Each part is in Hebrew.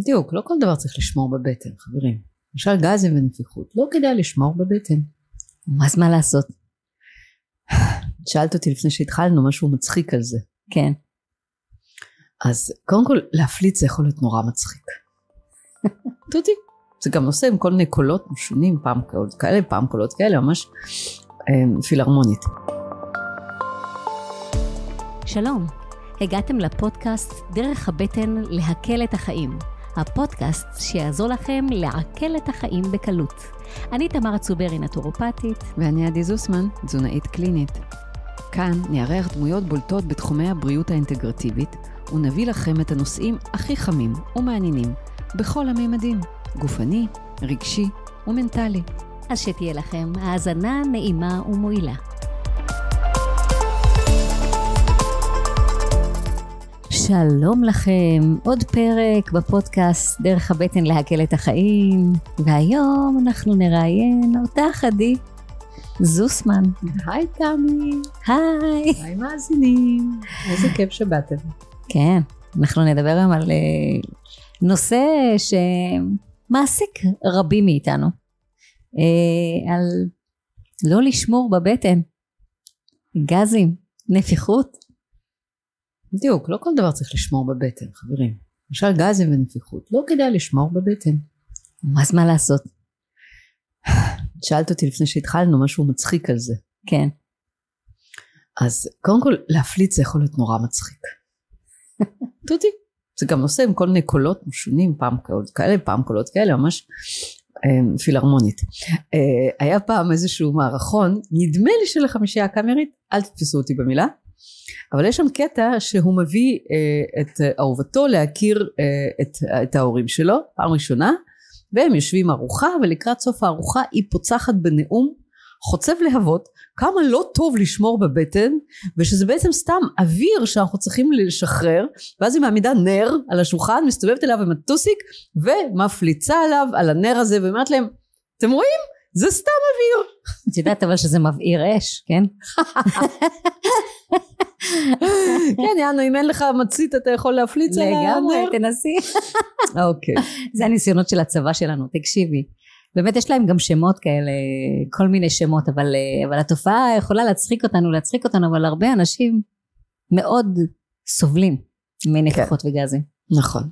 בדיוק, לא כל דבר צריך לשמור בבטן, חברים. למשל גזים ונפיחות, לא כדאי לשמור בבטן. אז מה לעשות? שאלת אותי לפני שהתחלנו משהו מצחיק על זה. כן. אז קודם כל, להפליץ זה יכול להיות נורא מצחיק. תודי. זה גם עושה עם כל מיני קולות משונים, פעם קולות כאלה, פעם קולות כאלה, ממש אה, פילהרמונית. שלום, הגעתם לפודקאסט דרך הבטן להקל את החיים. הפודקאסט שיעזור לכם לעכל את החיים בקלות. אני תמרה צוברי, נטורופטית. ואני עדי זוסמן, תזונאית קלינית. כאן נארח דמויות בולטות בתחומי הבריאות האינטגרטיבית, ונביא לכם את הנושאים הכי חמים ומעניינים בכל הממדים, גופני, רגשי ומנטלי. אז שתהיה לכם האזנה נעימה ומועילה. שלום לכם, עוד פרק בפודקאסט דרך הבטן להקל את החיים, והיום אנחנו נראיין אותך עדי זוסמן. היי תמי. היי. היי מאזינים. איזה כיף שבאתם. כן, אנחנו נדבר היום על uh, נושא שמעסיק רבים מאיתנו. Uh, על לא לשמור בבטן. גזים, נפיחות. בדיוק, לא כל דבר צריך לשמור בבטן, חברים. למשל גזים ונפיחות, לא כדאי לשמור בבטן. אז מה לעשות? שאלת אותי לפני שהתחלנו משהו מצחיק על זה. כן. אז קודם כל, להפליץ זה יכול להיות נורא מצחיק. תודי. זה גם עושה עם כל מיני קולות משונים, פעם קולות כאלה, פעם קולות כאלה, ממש אה, פילהרמונית. אה, היה פעם איזשהו מערכון, נדמה לי של החמישייה הקאמרית, אל תתפסו אותי במילה, אבל יש שם קטע שהוא מביא אה, את אהובתו להכיר אה, את, את ההורים שלו פעם ראשונה והם יושבים ארוחה ולקראת סוף הארוחה היא פוצחת בנאום חוצב להבות כמה לא טוב לשמור בבטן ושזה בעצם סתם אוויר שאנחנו צריכים לשחרר ואז היא מעמידה נר על השולחן מסתובבת אליו עם הטוסיק ומפליצה עליו על הנר הזה ואומרת להם אתם רואים זה סתם אוויר. את יודעת אבל שזה מבעיר אש, כן? כן, יאנו, אם אין לך מצית אתה יכול להפליץ על הנר. לגמרי, תנסי. אוקיי. זה הניסיונות של הצבא שלנו, תקשיבי. באמת יש להם גם שמות כאלה, כל מיני שמות, אבל, אבל התופעה יכולה להצחיק אותנו, להצחיק אותנו, אבל הרבה אנשים מאוד סובלים מנפיחות כן. וגזים. נכון.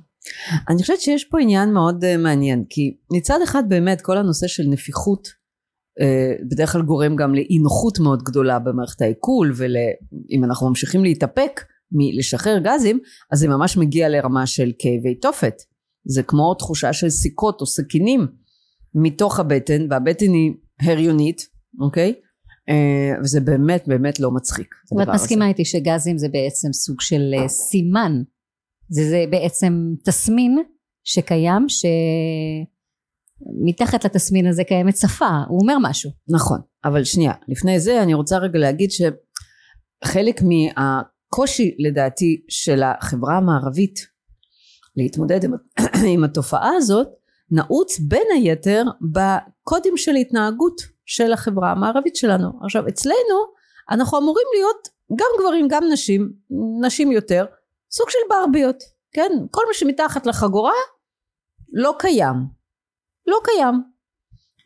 אני חושבת שיש פה עניין מאוד uh, מעניין כי מצד אחד באמת כל הנושא של נפיחות uh, בדרך כלל גורם גם לאי נוחות מאוד גדולה במערכת העיכול ואם אנחנו ממשיכים להתאפק מלשחרר גזים אז זה ממש מגיע לרמה של כאבי תופת. זה כמו תחושה של סיכות או סכינים מתוך הבטן והבטן היא הריונית אוקיי? uh, וזה באמת באמת לא מצחיק. ואת מסכימה איתי שגזים זה בעצם סוג של סימן זה, זה בעצם תסמין שקיים שמתחת לתסמין הזה קיימת שפה הוא אומר משהו. נכון. אבל שנייה לפני זה אני רוצה רגע להגיד שחלק מהקושי לדעתי של החברה המערבית להתמודד עם, עם התופעה הזאת נעוץ בין היתר בקודים של התנהגות של החברה המערבית שלנו. עכשיו אצלנו אנחנו אמורים להיות גם גברים גם נשים נשים יותר סוג של ברביות, כן? כל מה שמתחת לחגורה לא קיים. לא קיים.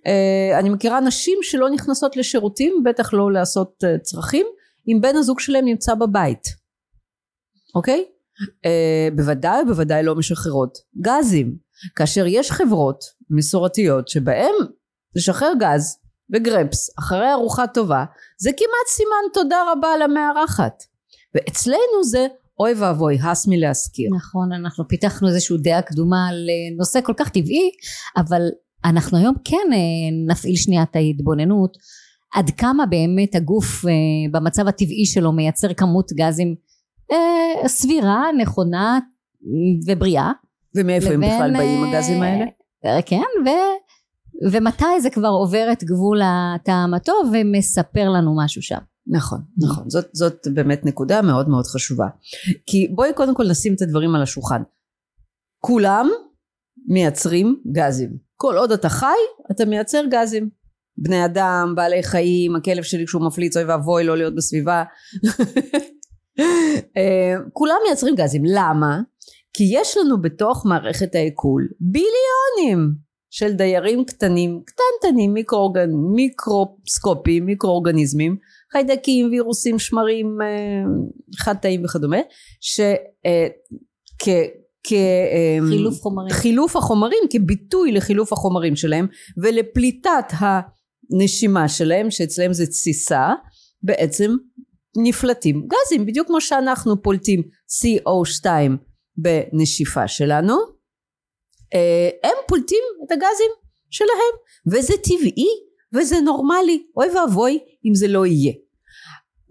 Uh, אני מכירה נשים שלא נכנסות לשירותים, בטח לא לעשות uh, צרכים, אם בן הזוג שלהם נמצא בבית. אוקיי? Uh, בוודאי בוודאי לא משחררות גזים. כאשר יש חברות מסורתיות שבהם לשחרר גז וגרפס אחרי ארוחה טובה זה כמעט סימן תודה רבה למארחת ואצלנו זה אוי ואבוי, הס מלהזכיר. נכון, אנחנו פיתחנו איזושהי דעה קדומה על אה, נושא כל כך טבעי, אבל אנחנו היום כן אה, נפעיל שנייה את ההתבוננות, עד כמה באמת הגוף אה, במצב הטבעי שלו מייצר כמות גזים סבירה, נכונה ובריאה. ומאיפה לבין, הם בכלל באים הגזים האלה? כן, ו... ומתי זה כבר עובר את גבול הטעם הטוב ומספר לנו משהו שם. נכון, נכון. זאת, זאת באמת נקודה מאוד מאוד חשובה. כי בואי קודם כל נשים את הדברים על השולחן. כולם מייצרים גזים. כל עוד אתה חי, אתה מייצר גזים. בני אדם, בעלי חיים, הכלב שלי כשהוא מפליץ, אוי ואבוי לא להיות בסביבה. אה, כולם מייצרים גזים. למה? כי יש לנו בתוך מערכת העיכול ביליונים של דיירים קטנים, קטנטנים, מיקרואורגנ... מיקרוסקופיים, מיקרואורגניזמים, חיידקים, וירוסים, שמרים, אה, חד תאים וכדומה, שכ... כ... אה, חילוף חומרים. חילוף החומרים כביטוי לחילוף החומרים שלהם ולפליטת הנשימה שלהם שאצלם זה תסיסה בעצם נפלטים גזים בדיוק כמו שאנחנו פולטים CO2 בנשיפה שלנו אה, הם פולטים את הגזים שלהם וזה טבעי וזה נורמלי. אוי ואבוי אם זה לא יהיה.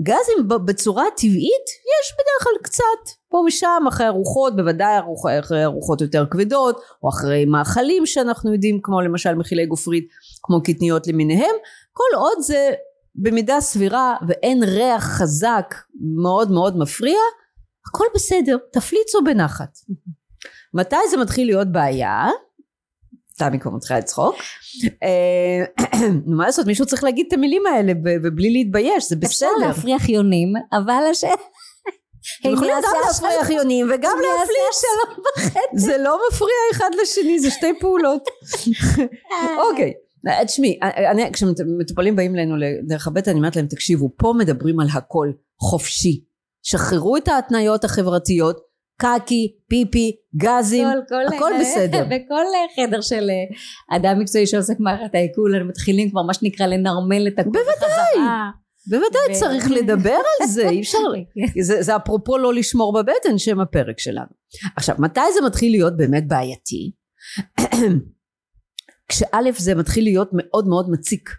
גזים בצורה טבעית יש בדרך כלל קצת פה ושם אחרי ארוחות בוודאי אחרי ארוחות יותר כבדות או אחרי מאכלים שאנחנו יודעים כמו למשל מכילי גופרית כמו קטניות למיניהם. כל עוד זה במידה סבירה ואין ריח חזק מאוד מאוד מפריע הכל בסדר תפליצו בנחת מתי זה מתחיל להיות בעיה? תמי כבר מתחילה לצחוק. אה, מה לעשות? מישהו צריך להגיד את המילים האלה ובלי להתבייש זה בסדר. אפשר להפריח יונים אבל השאלה הם יכולים גם להפריח יונים וגם להפליץ. זה לא מפריע אחד לשני זה שתי פעולות. אוקיי תשמעי כשמטופלים באים אלינו דרך הבטן אני אומרת להם תקשיבו פה מדברים על הכל חופשי. שחררו את ההתניות החברתיות קקי, פיפי, גזים, כל, כל הכל בסדר. בכל חדר של אה, אדם מקצועי שעוסק מערכת העיכול, הם מתחילים כבר מה שנקרא לנרמל את הכל בוודאי, בוודאי. צריך לדבר על זה, אי אפשר, כן. זה, זה אפרופו לא לשמור בבטן שם הפרק שלנו. עכשיו, מתי זה מתחיל להיות באמת בעייתי? כשא' זה מתחיל להיות מאוד מאוד מציק,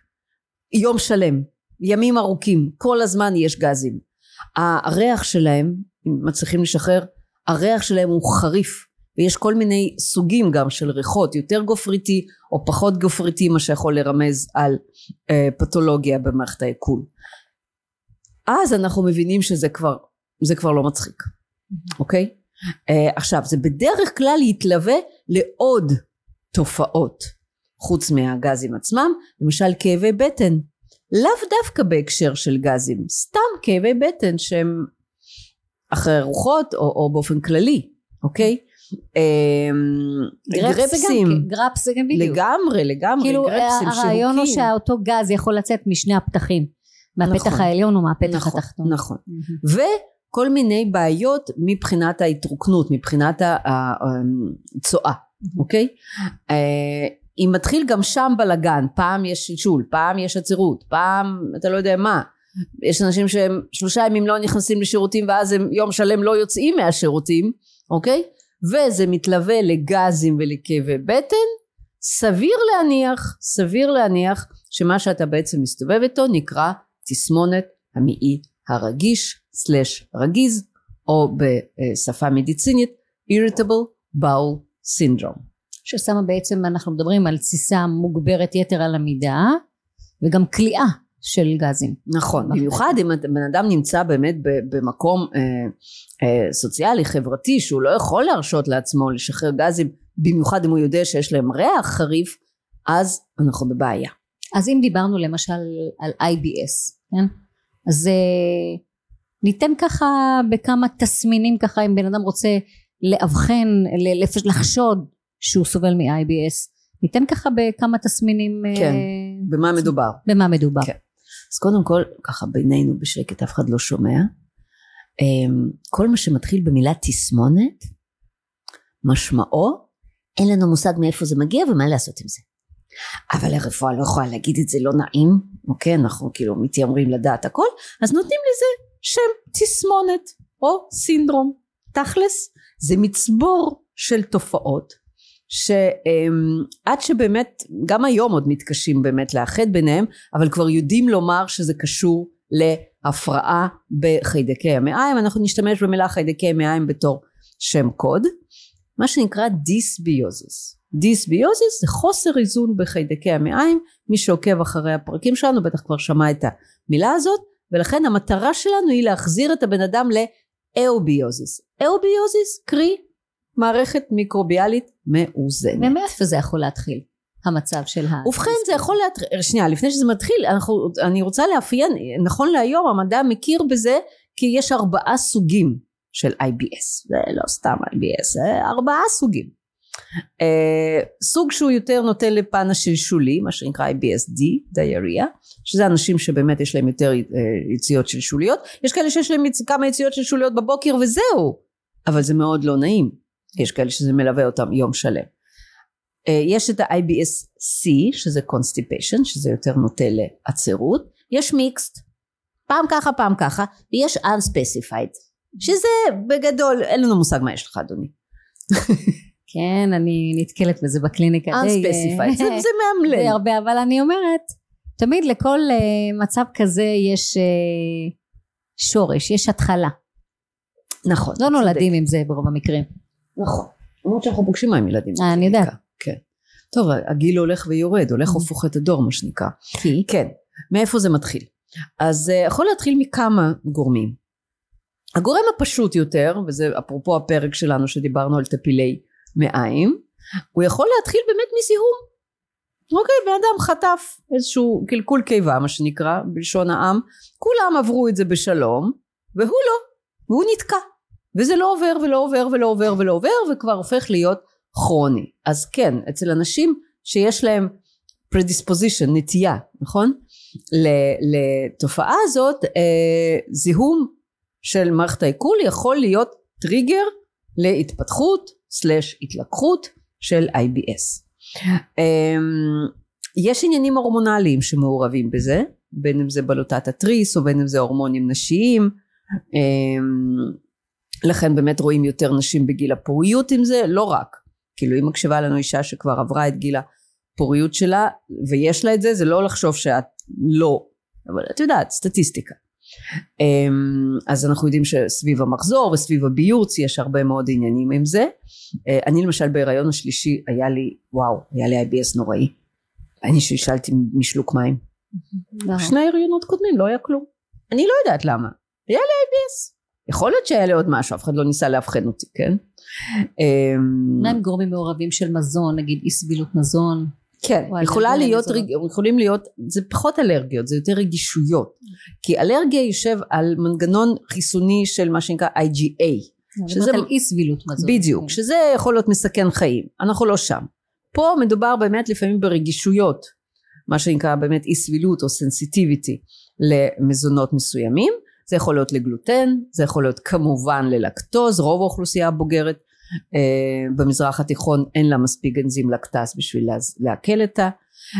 יום שלם, ימים ארוכים, כל הזמן יש גזים. הריח שלהם, אם מצליחים לשחרר, הריח שלהם הוא חריף ויש כל מיני סוגים גם של ריחות יותר גופריתי או פחות גופריתי מה שיכול לרמז על אה, פתולוגיה במערכת העיכול. אז אנחנו מבינים שזה כבר זה כבר לא מצחיק אוקיי? אה, עכשיו זה בדרך כלל יתלווה לעוד תופעות חוץ מהגזים עצמם למשל כאבי בטן. לאו דווקא בהקשר של גזים סתם כאבי בטן שהם אחרי רוחות או, או באופן כללי אוקיי? אמ, גרפסים. גרפס זה גם בדיוק. לגמרי לגמרי כאילו גרפסים הרעיון הוא שאותו גז יכול לצאת משני הפתחים. מהפתח נכון, העליון או מהפתח נכון, התחתון. נכון. וכל מיני בעיות מבחינת ההתרוקנות מבחינת הצואה אוקיי? אה, אם מתחיל גם שם בלגן פעם יש שלשול פעם יש עצירות פעם אתה לא יודע מה יש אנשים שהם שלושה ימים לא נכנסים לשירותים ואז הם יום שלם לא יוצאים מהשירותים אוקיי? וזה מתלווה לגזים ולכאבי בטן. סביר להניח סביר להניח שמה שאתה בעצם מסתובב איתו נקרא תסמונת המעי הרגיש סלש רגיז או בשפה מדיצינית irritable bowel syndrome. ששמה בעצם אנחנו מדברים על תסיסה מוגברת יתר על המידה וגם כליאה של גזים. נכון, במיוחד אם בן אדם נמצא באמת במקום אה, אה, סוציאלי חברתי שהוא לא יכול להרשות לעצמו לשחרר גזים במיוחד אם הוא יודע שיש להם ריח חריף אז אנחנו בבעיה. אז אם דיברנו למשל על IBS, כן? אז אה, ניתן ככה בכמה תסמינים ככה אם בן אדם רוצה לאבחן, לחשוד שהוא סובל מ-IBS ניתן ככה בכמה תסמינים כן, uh, במה מדובר במה מדובר כן. אז קודם כל ככה בינינו בשקט אף אחד לא שומע. אמ, כל מה שמתחיל במילה תסמונת משמעו אין לנו מושג מאיפה זה מגיע ומה לעשות עם זה. אבל הרפואה לא יכולה להגיד את זה לא נעים אוקיי? אנחנו כאילו מתיימרים לדעת הכל אז נותנים לזה שם תסמונת או סינדרום. תכלס זה מצבור של תופעות שעד שבאמת גם היום עוד מתקשים באמת לאחד ביניהם אבל כבר יודעים לומר שזה קשור להפרעה בחיידקי המעיים. אנחנו נשתמש במילה חיידקי המעיים בתור שם קוד. מה שנקרא דיסביוזיס. דיסביוזיס זה חוסר איזון בחיידקי המעיים. מי שעוקב אחרי הפרקים שלנו בטח כבר שמע את המילה הזאת ולכן המטרה שלנו היא להחזיר את הבן אדם לאוביוזיס אוביוזיס קרי מערכת מיקרוביאלית מאוזנת. ומאיפה זה יכול להתחיל? המצב של ה... ובכן זה יכול להתחיל, שנייה לפני שזה מתחיל אנחנו, אני רוצה לאפיין, נכון להיום המדע מכיר בזה כי יש ארבעה סוגים של IBS זה לא סתם IBS זה ארבעה סוגים אה, סוג שהוא יותר נוטה לפן השלשולי מה שנקרא IBSD דיאריה שזה אנשים שבאמת יש להם יותר אה, יציאות שלשוליות יש כאלה שיש להם כמה יציאות שלשוליות בבוקר וזהו אבל זה מאוד לא נעים יש כאלה שזה מלווה אותם יום שלם. אה, יש את ה-IBS-C שזה constipation שזה יותר נוטה לעצרות. יש מיקסט פעם ככה פעם ככה ויש unspecified שזה בגדול אין לנו מושג מה יש לך אדוני. כן אני נתקלת בזה בקליניקה unspecified זה, זה מאמלל. די הרבה אבל אני אומרת תמיד לכל uh, מצב כזה יש uh, שורש יש התחלה. נכון לא נולדים עם זה ברוב המקרים נכון. למרות שאנחנו פוגשים עם ילדים אה, אני יודעת. כן. טוב הגיל הולך ויורד הולך הופך את הדור מה שנקרא. כי? כן. מאיפה זה מתחיל? אז זה יכול להתחיל מכמה גורמים. הגורם הפשוט יותר וזה אפרופו הפרק שלנו שדיברנו על טפילי מעיים הוא יכול להתחיל באמת מזיהום. אוקיי בן אדם חטף איזשהו קלקול קיבה מה שנקרא בלשון העם כולם עברו את זה בשלום והוא לא והוא נתקע וזה לא עובר ולא עובר ולא עובר ולא עובר וכבר הופך להיות כרוני. אז כן אצל אנשים שיש להם predisposition נטייה נכון? לתופעה הזאת אה, זיהום של מערכת העיכול יכול להיות טריגר להתפתחות סלש התלקחות של IBS אה, יש עניינים הורמונליים שמעורבים בזה בין אם זה בלוטת התריס או בין אם זה הורמונים נשיים. אה, לכן באמת רואים יותר נשים בגיל הפוריות עם זה לא רק. כאילו אם מקשיבה לנו אישה שכבר עברה את גיל הפוריות שלה ויש לה את זה זה לא לחשוב שאת לא. אבל את יודעת סטטיסטיקה. אמ, אז אנחנו יודעים שסביב המחזור וסביב הביוץ יש הרבה מאוד עניינים עם זה. אה, אני למשל בהיריון השלישי היה לי וואו היה לי IBS נוראי. אני שלשלתי משלוק מים. שני הריונות קודמים לא היה כלום. אני לא יודעת למה. היה לי IBS יכול להיות שהיה לי עוד משהו אף אחד לא ניסה לאבחן אותי כן אמ, מה עם גורמים מעורבים של מזון נגיד אי סבילות מזון כן, יכולה להיות. רג- יכולים להיות, זה פחות אלרגיות, זה יותר רגישויות. כי אלרגיה יושב על מנגנון חיסוני של מה שנקרא IgA. אני שזה- על אי סבילות מזון בדיוק, כן. שזה יכול להיות מסכן חיים. אנחנו לא שם. פה מדובר באמת לפעמים ברגישויות, מה שנקרא באמת אי סבילות או סנסיטיביטי למזונות מסוימים. זה יכול להיות לגלוטן, זה יכול להיות כמובן ללקטוז, רוב האוכלוסייה הבוגרת. אה, במזרח התיכון אין לה מספיק אנזים לקטס בשביל לעכל את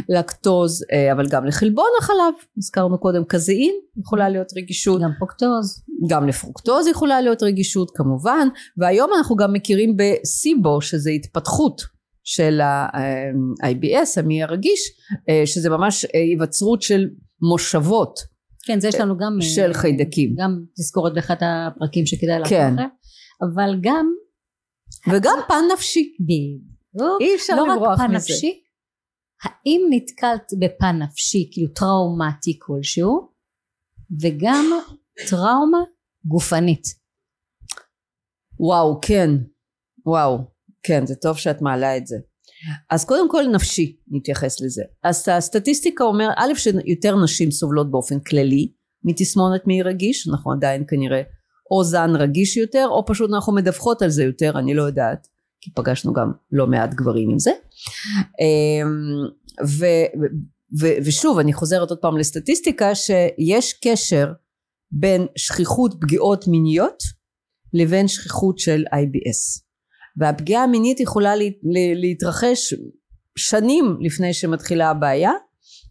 הלקטוז, אה, אבל גם לחלבון החלב, הזכרנו קודם קזאין, יכולה להיות רגישות. גם פוקטוז גם לפרוקטוז יכולה להיות רגישות כמובן. והיום אנחנו גם מכירים בסיבו שזה התפתחות של ה-IBS המעי הרגיש אה, שזה ממש אה, היווצרות של מושבות כן זה יש לנו גם של אה, חיידקים. גם תזכורת באחד הפרקים שכדאי לעקוב כן. אחרי אבל גם וגם פן נפשי. בדיוק. אי אפשר לא רק לברוח פן מזה. נפשי האם נתקלת בפן נפשי כאילו טראומטי כלשהו וגם טראומה גופנית? וואו כן. וואו כן זה טוב שאת מעלה את זה אז קודם כל נפשי נתייחס לזה. אז הסטטיסטיקה אומר א' שיותר נשים סובלות באופן כללי מתסמונת מעי רגיש אנחנו עדיין כנראה או זן רגיש יותר או פשוט אנחנו מדווחות על זה יותר אני לא יודעת כי פגשנו גם לא מעט גברים עם זה. אמ, ו, ו, ושוב אני חוזרת עוד פעם לסטטיסטיקה שיש קשר בין שכיחות פגיעות מיניות לבין שכיחות של IBS והפגיעה המינית יכולה לה, לה, להתרחש שנים לפני שמתחילה הבעיה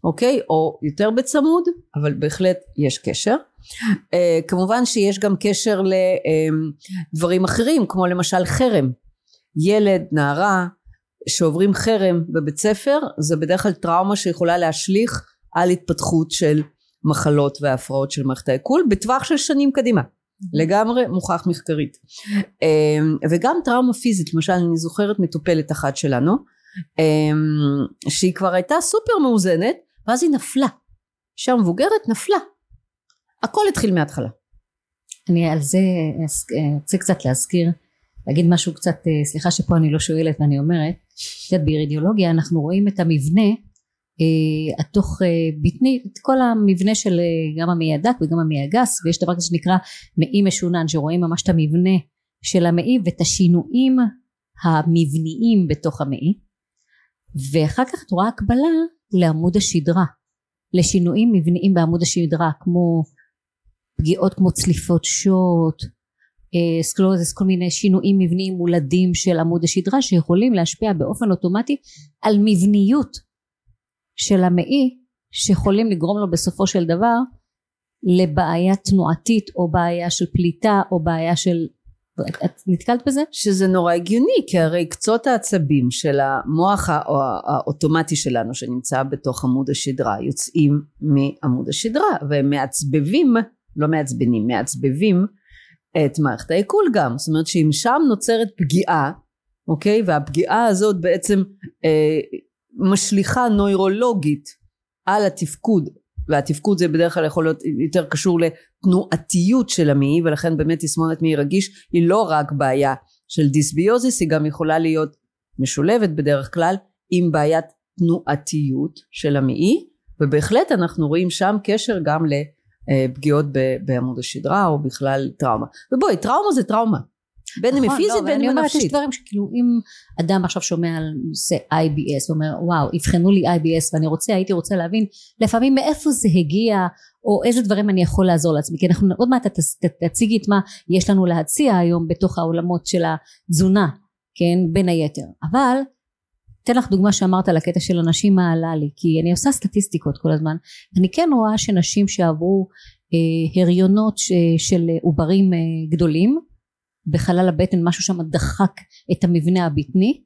אוקיי? או יותר בצמוד אבל בהחלט יש קשר. uh, כמובן שיש גם קשר לדברים אחרים כמו למשל חרם. ילד נערה שעוברים חרם בבית ספר זה בדרך כלל טראומה שיכולה להשליך על התפתחות של מחלות והפרעות של מערכת העיכול בטווח של שנים קדימה לגמרי מוכח מחקרית. אמ, וגם טראומה פיזית למשל אני זוכרת מטופלת אחת שלנו אמ, שהיא כבר הייתה סופר מאוזנת ואז היא נפלה. אישה מבוגרת נפלה. הכל התחיל מההתחלה. אני על זה אה, רוצה קצת להזכיר להגיד משהו קצת אה, סליחה שפה אני לא שואלת ואני אומרת. את יודעת באירידיאולוגיה אנחנו רואים את המבנה התוך אה, בטני את כל המבנה של אה, גם המעי הדק וגם המעי הגס ויש דבר כזה שנקרא מעי משונן שרואים ממש את המבנה של המעי ואת השינויים המבניים בתוך המעי. ואחר כך את רואה הקבלה לעמוד השדרה לשינויים מבניים בעמוד השדרה כמו פגיעות כמו צליפות שוט אה, סקוליוזיס כל מיני שינויים מבניים מולדים של עמוד השדרה שיכולים להשפיע באופן אוטומטי על מבניות של המעי שיכולים לגרום לו בסופו של דבר לבעיה תנועתית או בעיה של פליטה או בעיה של את נתקלת בזה? שזה נורא הגיוני כי הרי קצות העצבים של המוח האוטומטי שלנו שנמצא בתוך עמוד השדרה יוצאים מעמוד השדרה והם מעצבבים לא מעצבנים מעצבבים את מערכת העיכול גם זאת אומרת שאם שם נוצרת פגיעה אוקיי והפגיעה הזאת בעצם אה, משליכה נוירולוגית על התפקוד והתפקוד זה בדרך כלל יכול להיות יותר קשור לתנועתיות של המעי ולכן באמת תסמונת מעי רגיש היא לא רק בעיה של דיסביוזיס היא גם יכולה להיות משולבת בדרך כלל עם בעיית תנועתיות של המעי ובהחלט אנחנו רואים שם קשר גם לפגיעות בעמוד השדרה או בכלל טראומה. ובואי טראומה זה טראומה בין אם היא נכון, פיזית לא, בין אם היא נפשית. יש דברים שכאילו אם אדם עכשיו שומע על נושא IBS ואומר וואו אבחנו לי IBS ואני רוצה הייתי רוצה להבין לפעמים מאיפה זה הגיע או איזה דברים אני יכול לעזור לעצמי. כי אנחנו עוד מעט תציגי את מה יש לנו להציע היום בתוך העולמות של התזונה כן בין היתר. אבל אתן לך דוגמה שאמרת על הקטע של הנשים מעלה לי כי אני עושה סטטיסטיקות כל הזמן. אני כן רואה שנשים שעברו אה, הריונות ש, של עוברים אה, גדולים בחלל הבטן משהו שם דחק את המבנה הבטני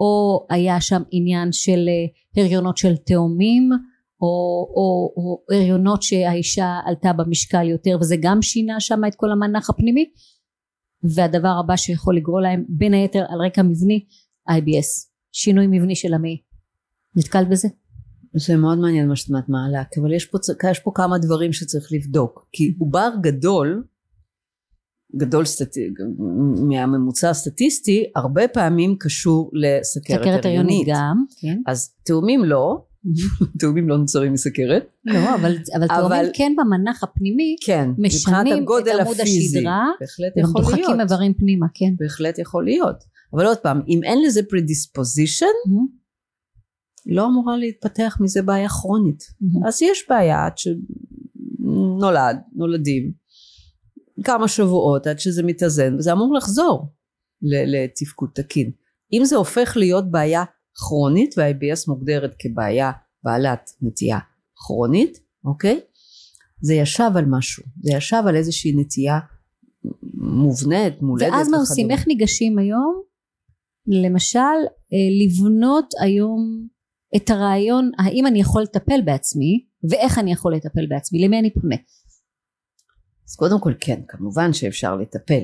או היה שם עניין של אה, הריונות של תאומים או, או, או הריונות שהאישה עלתה במשקל יותר וזה גם שינה שם את כל המנח הפנימי והדבר הבא שיכול לגרור להם בין היתר על רקע מבני IBS שינוי מבני של המעי נתקל בזה? זה מאוד מעניין מה שאת מעלה אבל יש פה, יש פה כמה דברים שצריך לבדוק כי עובר גדול גדול סטט... מהממוצע הסטטיסטי הרבה פעמים קשור לסכרת הריונית. גם. כן. אז תאומים לא. תאומים לא נוצרים מסכרת. לא אבל, אבל תאומים כן במנח הפנימי כן, משנים את עמוד הפיזי. השדרה בהחלט יכול להיות. דוחקים איברים פנימה כן. בהחלט יכול להיות. אבל עוד פעם אם אין לזה predispposition לא אמורה להתפתח מזה בעיה כרונית. אז יש בעיה עד שנולד נולדים כמה שבועות עד שזה מתאזן וזה אמור לחזור לתפקוד תקין. אם זה הופך להיות בעיה כרונית וה-IBS מוגדרת כבעיה בעלת נטייה כרונית אוקיי? זה ישב על משהו זה ישב על איזושהי נטייה מובנית מולדת ואז מה עושים? איך ניגשים היום? למשל אה, לבנות היום את הרעיון האם אני יכול לטפל בעצמי ואיך אני יכול לטפל בעצמי? למי אני פונה אז קודם כל כן כמובן שאפשר לטפל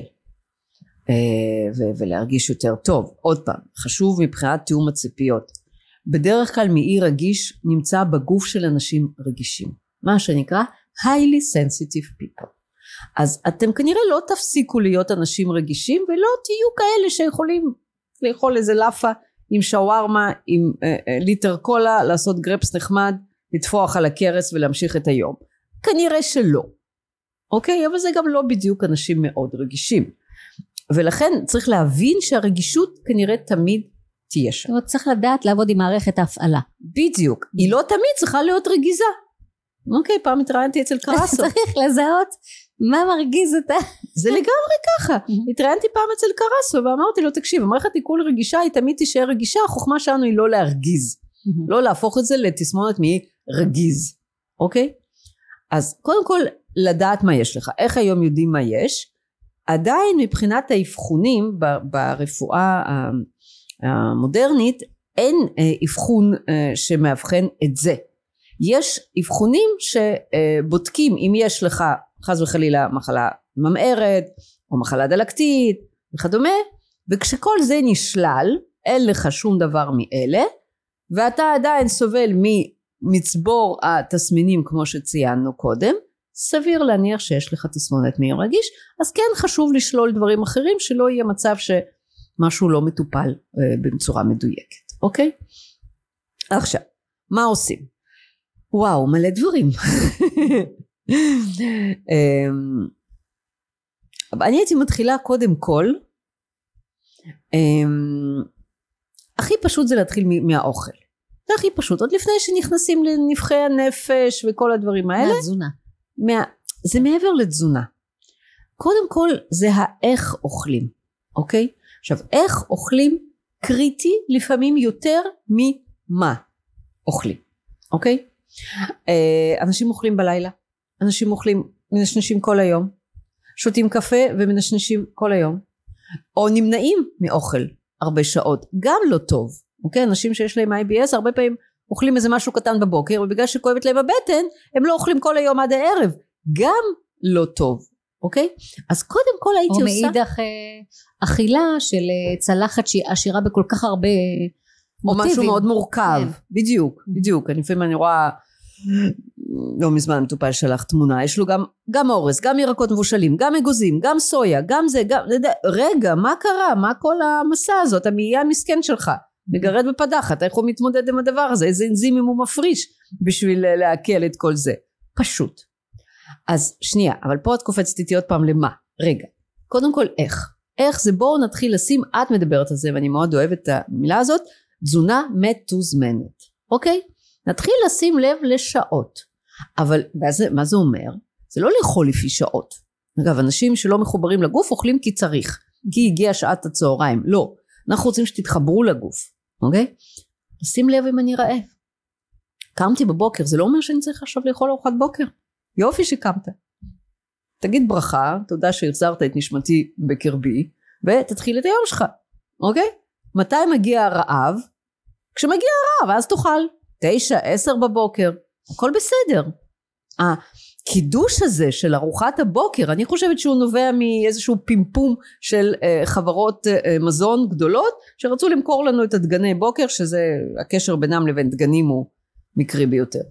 אה, ולהרגיש יותר טוב. עוד פעם חשוב מבחינת תיאום הציפיות. בדרך כלל מעי רגיש נמצא בגוף של אנשים רגישים מה שנקרא highly sensitive people. אז אתם כנראה לא תפסיקו להיות אנשים רגישים ולא תהיו כאלה שיכולים לאכול איזה לאפה עם שווארמה עם אה, אה, ליטר קולה לעשות גרפס נחמד לטפוח על הכרס ולהמשיך את היום. כנראה שלא אוקיי? אבל זה גם לא בדיוק אנשים מאוד רגישים. ולכן צריך להבין שהרגישות כנראה תמיד תהיה שם. זאת אומרת צריך לדעת לעבוד עם מערכת ההפעלה. בדיוק. היא לא תמיד צריכה להיות רגיזה. אוקיי, פעם התראיינתי אצל קרסו. צריך לזהות מה מרגיז אותה. זה לגמרי ככה. התראיינתי פעם אצל קרסו ואמרתי לו תקשיב המערכת עיכול רגישה היא תמיד תישאר רגישה החוכמה שלנו היא לא להרגיז. לא להפוך את זה לתסמונת מרגיז. אוקיי? אז קודם כל לדעת מה יש לך איך היום יודעים מה יש עדיין מבחינת האבחונים ברפואה המודרנית אין אה, אבחון אה, שמאבחן את זה. יש אבחונים שבודקים אם יש לך חס וחלילה מחלה ממארת או מחלה דלקתית וכדומה וכשכל זה נשלל אין לך שום דבר מאלה ואתה עדיין סובל מצבור התסמינים כמו שציינו קודם סביר להניח שיש לך תסמונת מעי רגיש אז כן חשוב לשלול דברים אחרים שלא יהיה מצב שמשהו לא מטופל אה, בצורה מדויקת אוקיי? עכשיו מה עושים? וואו, מלא דברים. אמ, אני הייתי מתחילה קודם כל, אמ, הכי פשוט זה להתחיל מהאוכל. זה הכי פשוט, עוד לפני שנכנסים לנבחי הנפש וכל הדברים האלה. מהתזונה. מה, זה מעבר לתזונה. קודם כל זה האיך אוכלים, אוקיי? עכשיו איך אוכלים קריטי לפעמים יותר ממה אוכלים, אוקיי? אה, אנשים אוכלים בלילה, אנשים אוכלים, מנשנשים כל היום, שותים קפה ומנשנשים כל היום, או נמנעים מאוכל הרבה שעות, גם לא טוב, אוקיי? אנשים שיש להם IBS הרבה פעמים אוכלים איזה משהו קטן בבוקר ובגלל שכואבת להם הבטן הם לא אוכלים כל היום עד הערב, גם לא טוב, אוקיי? אז קודם כל הייתי או עושה... או מאידך אה, אכילה של אה, צלחת שהיא עשירה בכל כך הרבה או מוטיבים. משהו מאוד מורכב, כן. בדיוק, בדיוק, אני לפעמים אני רואה, לא מזמן מטופל שלח תמונה, יש לו גם, גם אורז, גם ירקות מבושלים, גם אגוזים, גם סויה, גם זה, גם, רגע, מה קרה, מה כל המסע הזאת, המאייה המסכן שלך, מגרד בפדחת, איך הוא מתמודד עם הדבר הזה, איזה אנזימים הוא מפריש בשביל לעכל את כל זה, פשוט. אז שנייה, אבל פה את קופצת איתי עוד פעם למה, רגע, קודם כל איך, איך זה? בואו נתחיל לשים, את מדברת על זה ואני מאוד אוהבת את המילה הזאת, תזונה מתוזמנת, אוקיי? נתחיל לשים לב לשעות, אבל זה, מה זה אומר? זה לא לאכול לפי שעות. אגב, אנשים שלא מחוברים לגוף אוכלים כי צריך, כי הגיעה שעת הצהריים, לא. אנחנו רוצים שתתחברו לגוף, אוקיי? שים לב אם אני רעב. קמתי בבוקר, זה לא אומר שאני צריך עכשיו לאכול ארוחת בוקר. יופי שקמת. תגיד ברכה, תודה שהחזרת את נשמתי בקרבי, ותתחיל את היום שלך, אוקיי? מתי מגיע הרעב? כשמגיע הרעב, אז תאכל. תשע, עשר בבוקר, הכל בסדר. הקידוש הזה של ארוחת הבוקר, אני חושבת שהוא נובע מאיזשהו פימפום של uh, חברות uh, מזון גדולות, שרצו למכור לנו את הדגני בוקר, שזה הקשר בינם לבין דגנים הוא מקרי ביותר.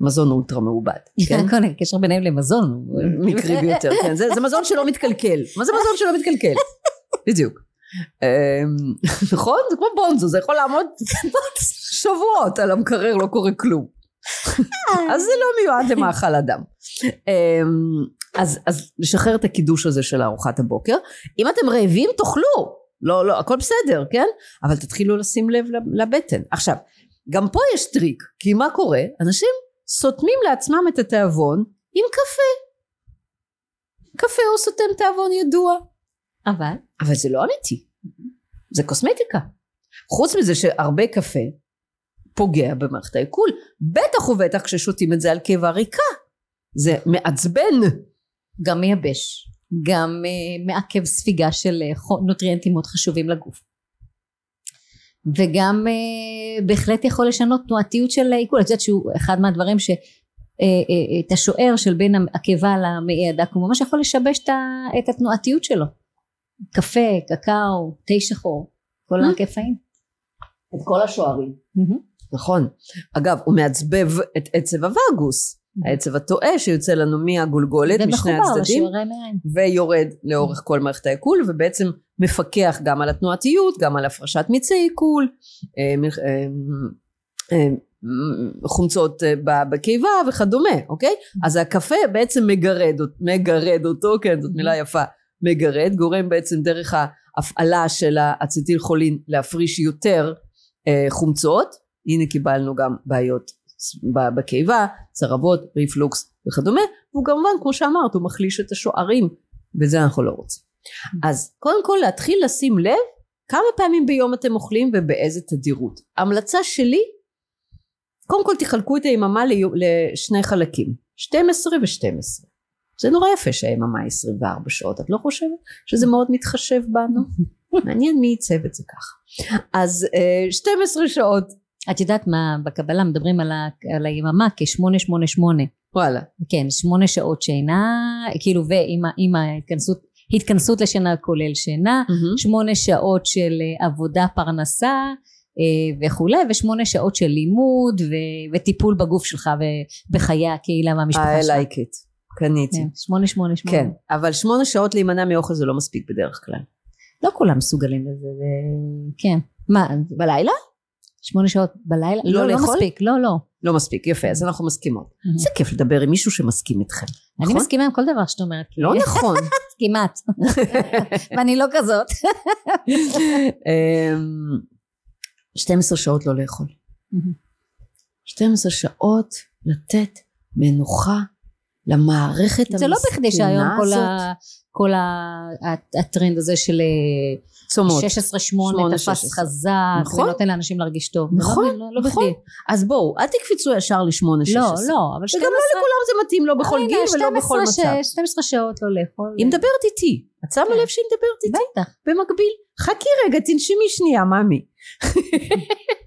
מזון אולטרה מעובד, כן? כן, הקשר ביניהם למזון מקרי ביותר, כן, זה, זה מזון שלא מתקלקל. מה זה מזון שלא מתקלקל? בדיוק. אמ, נכון? זה כמו בונזו, זה יכול לעמוד שבועות על המקרר, לא קורה כלום. אז זה לא מיועד למאכל אדם. אמ, אז, אז לשחרר את הקידוש הזה של ארוחת הבוקר. אם אתם רעבים תאכלו, לא, לא, הכל בסדר, כן? אבל תתחילו לשים לב לבטן. עכשיו, גם פה יש טריק, כי מה קורה? אנשים סותמים לעצמם את התיאבון עם קפה. קפה הוא סותם תיאבון ידוע. אבל? אבל זה לא אמיתי. זה קוסמטיקה. חוץ מזה שהרבה קפה פוגע במערכת העיכול, בטח ובטח כששותים את זה על קיבה ריקה. זה מעצבן. גם מייבש. גם uh, מעכב ספיגה של uh, נוטריאנטים מאוד חשובים לגוף. וגם uh, בהחלט יכול לשנות תנועתיות של עיכול. את יודעת שהוא אחד מהדברים ש... את השוער של בין הקיבה למעי הדק הוא ממש יכול לשבש את התנועתיות שלו קפה, קקאו, תה שחור, כל. הקפאים. את כל השוערים. נכון. אגב, הוא מעצבב את עצב הווגוס, העצב הטועה שיוצא לנו מהגולגולת, משני הצדדים. ויורד לאורך כל מערכת העיכול, ובעצם מפקח גם על התנועתיות, גם על הפרשת מיצי עיכול, אה, אה, אה, חומצות בקיבה וכדומה, אוקיי? אז הקפה בעצם מגרד, מגרד אותו, כן, זאת מילה יפה, מגרד, גורם בעצם דרך ההפעלה של האצטיל חולין להפריש יותר חומצות, הנה קיבלנו גם בעיות בקיבה, צרבות, ריפלוקס וכדומה, והוא כמובן כמו שאמרת הוא מחליש את השוערים וזה אנחנו לא רוצים. אז קודם כל להתחיל לשים לב כמה פעמים ביום אתם אוכלים ובאיזה תדירות. המלצה שלי קודם כל תחלקו את היממה לשני חלקים 12 ו-12 זה נורא יפה שהיממה היא 24 שעות את לא חושבת שזה מאוד מתחשב בנו? מעניין מי עיצב את זה ככה אז אה, 12 שעות את יודעת מה בקבלה מדברים על, ה, על היממה כשמונה שמונה שמונה. וואלה. כן שמונה שעות שינה כאילו ועם ההתכנסות התכנסות לשינה כולל שינה שמונה שעות של אה, עבודה פרנסה אה, וכולי ושמונה שעות של לימוד ו- וטיפול בגוף שלך ובחיי הקהילה והמשפחה I שלך. like it. קניתי. כן, שמונה שמונה שמונה. כן אבל שמונה שעות להימנע מאוכל זה לא מספיק בדרך כלל. לא כולם מסוגלים לזה זה... כן. מה? בלילה? שמונה שעות בלילה? לא לא, לא לאכול? מספיק, לא, לא. לא מספיק, יפה, אז אנחנו מסכימות. Mhm. זה כיף לדבר עם מישהו שמסכים איתכם, אני נכון? מסכימה עם כל דבר שאת אומרת. לא נכון. כמעט. ואני לא כזאת. אמ, 12 שעות לא לאכול. 12 שעות לתת מנוחה למערכת זה לא בכדי שהיום כל, הזאת. ה, כל הטרנד הזה של אה, צומות. 16-8 שמונה, תפס 16. חזק, נכון. ונותן לאנשים להרגיש טוב. זה נכון, לא, לא, לא נכון. בכדי. אז בואו, אל תקפצו ישר לשמונה, שש לא, עשרה. לא, אבל וגם לא לכולם זה מתאים, לא בכל גיל ולא בכל 12 מצב. ש- 12 שעות לא לאכול. היא מדברת איתי. את שמה כן. לב שהיא מדברת איתי? בטח. במקביל. חכי רגע, תנשמי שנייה, ממי.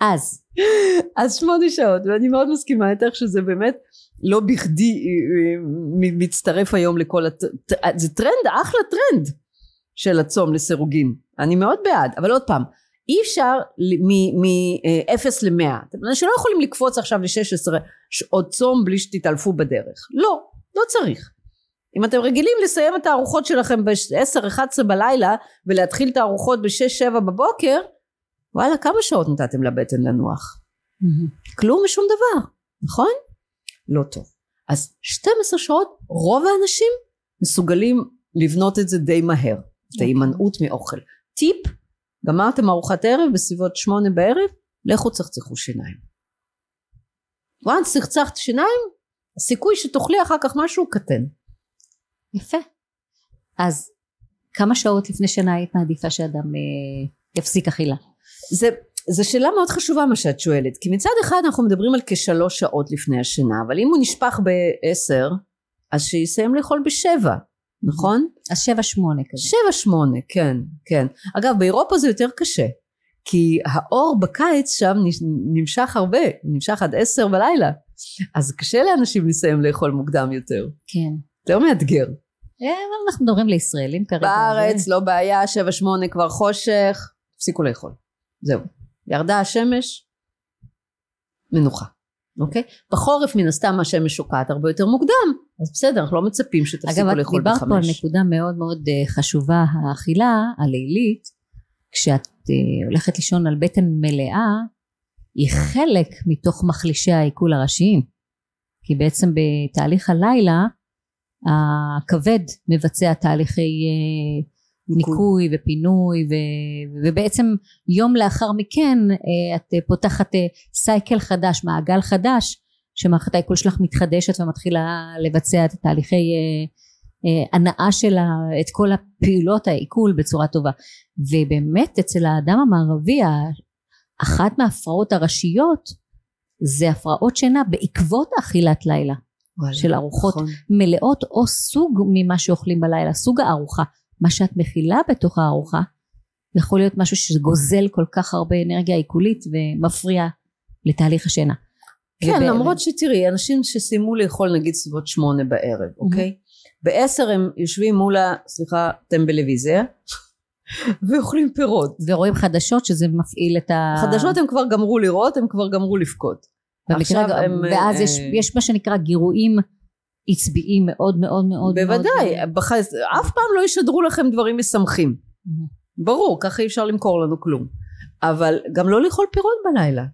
אז, אז שמונה שעות, ואני מאוד מסכימה איתך שזה באמת לא בכדי אה, אה, מצטרף היום לכל הט... ט- זה טרנד, אחלה טרנד של הצום לסירוגין. אני מאוד בעד, אבל עוד פעם, אי אפשר מ-0 ל-100. אנשים לא יכולים לקפוץ עכשיו ל-16 שעות צום בלי שתתעלפו בדרך. לא, לא צריך. אם אתם רגילים לסיים את הארוחות שלכם ב-10-11 בלילה ולהתחיל את הארוחות ב-6-7 בבוקר, וואלה כמה שעות נתתם לבטן לנוח? כלום ושום דבר, נכון? לא טוב. אז 12 שעות רוב האנשים מסוגלים לבנות את זה די מהר, את ההימנעות מאוכל. טיפ, גמרתם ארוחת ערב בסביבות שמונה בערב, לכו צחצחו שיניים. once צחצחת שיניים, הסיכוי שתאכלי אחר כך משהו קטן. יפה. אז כמה שעות לפני שנה היית מעדיפה שאדם אה, יפסיק אכילה? זה, זו שאלה מאוד חשובה מה שאת שואלת, כי מצד אחד אנחנו מדברים על כשלוש שעות לפני השינה, אבל אם הוא נשפך בעשר, אז שיסיים לאכול בשבע, נכון? אז שבע שמונה כזה. שבע שמונה, כן, כן. אגב, באירופה זה יותר קשה, כי האור בקיץ שם נמשך הרבה, נמשך עד עשר בלילה, אז קשה לאנשים לסיים לאכול מוקדם יותר. כן. יותר מאתגר. אה, אנחנו מדברים לישראלים כרגע. בארץ לא בעיה, שבע שמונה כבר חושך, תפסיקו לאכול. זהו. ירדה השמש, מנוחה. אוקיי? בחורף מן הסתם השמש שוקעת הרבה יותר מוקדם, אז בסדר, אנחנו לא מצפים שתפסיקו אגב, את לאכול דיברת פה על בחמש. נקודה מאוד מאוד אה, חשובה, האכילה הלילית, כשאת אה, הולכת לישון על בטן מלאה, היא חלק מתוך מחלישי העיכול הראשיים. כי בעצם בתהליך הלילה, הכבד מבצע תהליכי אה, ניקוי ופינוי ו- ובעצם יום לאחר מכן אה, את אה, פותחת אה, סייקל חדש, מעגל חדש, שמערכת העיכול שלך מתחדשת ומתחילה לבצע את תהליכי אה, אה, הנאה של ה- את כל הפעולות העיכול בצורה טובה ובאמת אצל האדם המערבי אחת מההפרעות הראשיות זה הפרעות שינה בעקבות אכילת לילה וואלה, של ארוחות נכון. מלאות או סוג ממה שאוכלים בלילה, סוג הארוחה. מה שאת מכילה בתוך הארוחה יכול להיות משהו שגוזל כל כך הרבה אנרגיה עיכולית ומפריע לתהליך השינה. כן, וב- למרות שתראי, אנשים שסיימו לאכול נגיד סביבות שמונה בערב, אוקיי? בעשר הם יושבים מול ה... סליחה, טלוויזיה, ואוכלים פירות. ורואים חדשות שזה מפעיל את ה... חדשות הם כבר גמרו לראות, הם כבר גמרו לבכות. במקרה עכשיו גם- הם, ואז אה, יש, יש מה שנקרא גירויים עצביים מאוד מאוד מאוד בוודאי, מאוד. בח... אף פעם לא ישדרו לכם דברים משמחים. ברור, ככה אי אפשר למכור לנו כלום. אבל גם לא לאכול פירות בלילה.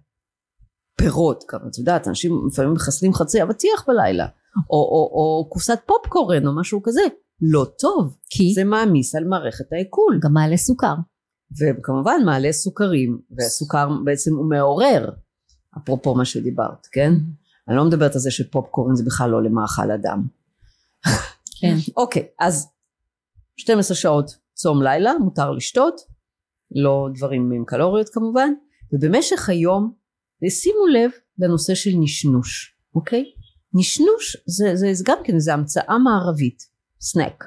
פירות, גם את יודעת, אנשים לפעמים מחסלים חצי אבטיח בלילה. או, או, או קופסת פופקורן או משהו כזה. לא טוב. כי זה מעמיס על מערכת העיכול. גם מעלה סוכר. וכמובן מעלה סוכרים, והסוכר בעצם הוא מעורר. אפרופו מה שדיברת, כן? אני לא מדברת על זה שפופקורן זה בכלל לא למאכל אדם. כן. אוקיי, אז 12 שעות צום לילה, מותר לשתות, לא דברים עם קלוריות כמובן, ובמשך היום שימו לב לנושא של נשנוש, אוקיי? נשנוש זה, זה, זה גם כן, זה המצאה מערבית, סנק,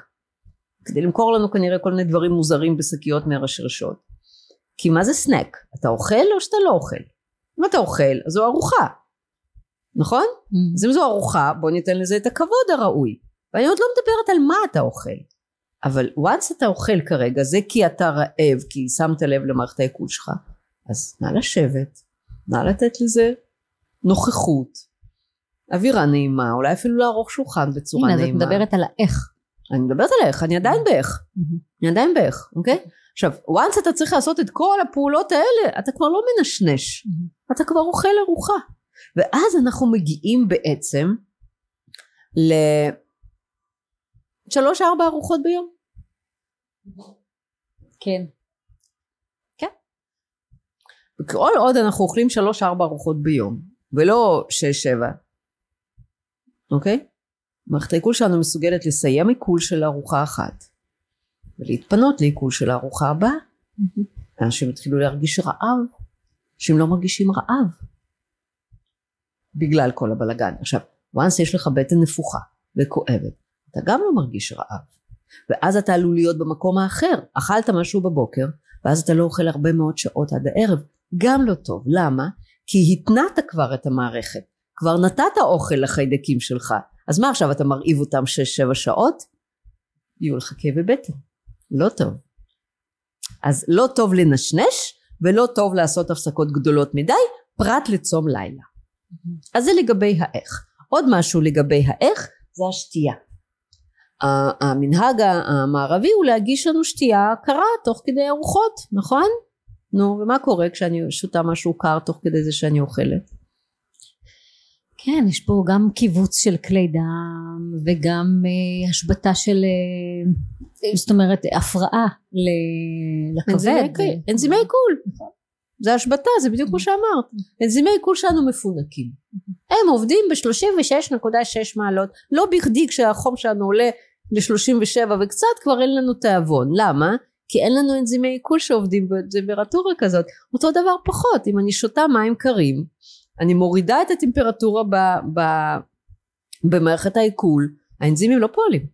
כדי למכור לנו כנראה כל מיני דברים מוזרים בשקיות מהרשרשות. כי מה זה סנק? אתה אוכל או שאתה לא אוכל? אם אתה אוכל, אז זו ארוחה, נכון? אז אם זו ארוחה, בוא ניתן לזה את הכבוד הראוי. ואני עוד לא מדברת על מה אתה אוכל. אבל once אתה אוכל כרגע, זה כי אתה רעב, כי שמת לב למערכת העיכול שלך, אז נא לשבת, נא לתת לזה נוכחות, אווירה נעימה, אולי אפילו לערוך שולחן בצורה הנה, אז את נעימה. מדברת על האיך. אני מדברת על איך, אני עדיין באיך, אני עדיין באיך, אוקיי? עכשיו, once אתה צריך לעשות את כל הפעולות האלה, אתה כבר לא מנשנש, אתה כבר אוכל ארוחה. ואז אנחנו מגיעים בעצם לשלוש ארבע ארוחות ביום. כן. כל עוד אנחנו אוכלים שלוש ארבע ארוחות ביום, ולא שש שבע, אוקיי? מערכת העיכול שלנו מסוגלת לסיים עיכול של ארוחה אחת, ולהתפנות לעיכול של הארוחה הבאה. אנשים התחילו להרגיש רעב, אנשים לא מרגישים רעב, בגלל כל הבלגן. עכשיו, once יש לך בטן נפוחה וכואבת, אתה גם לא מרגיש רעב. ואז אתה עלול להיות במקום האחר. אכלת משהו בבוקר, ואז אתה לא אוכל הרבה מאוד שעות עד הערב. גם לא טוב. למה? כי התנעת כבר את המערכת. כבר נתת אוכל לחיידקים שלך. אז מה עכשיו אתה מרעיב אותם 6-7 שעות? יהיו לך כאבי בטן. לא טוב. אז לא טוב לנשנש ולא טוב לעשות הפסקות גדולות מדי פרט לצום לילה. אז זה לגבי האיך. עוד משהו לגבי האיך זה השתייה. המנהג המערבי הוא להגיש לנו שתייה קרה תוך כדי ארוחות, נכון? נו, ומה קורה כשאני שותה משהו קר תוך כדי זה שאני אוכלת? כן, יש פה גם קיבוץ של כלי דם וגם uh, השבתה של, uh, זאת אומרת, הפרעה לכבד. אנזימי עיכול. נכון. זה השבתה, זה בדיוק כמו שאמרת. אנזימי עיכול שלנו מפונקים. הם עובדים ב-36.6 מעלות. לא בכדי כשהחום שלנו עולה ל-37 וקצת כבר אין לנו תיאבון. למה? כי אין לנו אנזימי עיכול שעובדים בטמפרטורה כזאת. אותו דבר פחות, אם אני שותה מים קרים, אני מורידה את הטמפרטורה ב, ב, במערכת העיכול, האנזימים לא פועלים.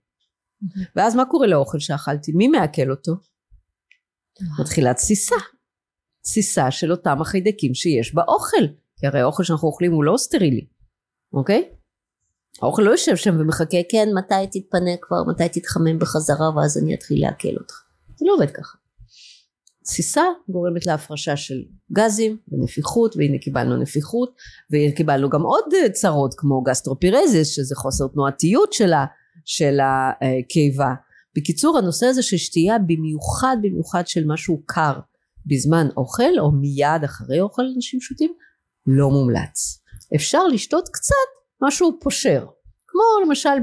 ואז מה קורה לאוכל שאכלתי? מי מעכל אותו? מתחילה תסיסה. תסיסה של אותם החיידקים שיש באוכל. כי הרי האוכל שאנחנו אוכלים הוא לא סטרילי, אוקיי? האוכל לא יושב שם ומחכה, כן, מתי תתפנה כבר, מתי תתחמם בחזרה ואז אני אתחיל לעכל אותך. זה לא עובד ככה. תסיסה גורמת להפרשה של גזים ונפיחות והנה קיבלנו נפיחות וקיבלנו גם עוד צרות כמו גסטרופירזיס שזה חוסר תנועתיות של הקיבה. בקיצור הנושא הזה של שתייה במיוחד במיוחד של משהו קר בזמן אוכל או מיד אחרי אוכל אנשים שותים לא מומלץ. אפשר לשתות קצת משהו פושר כמו למשל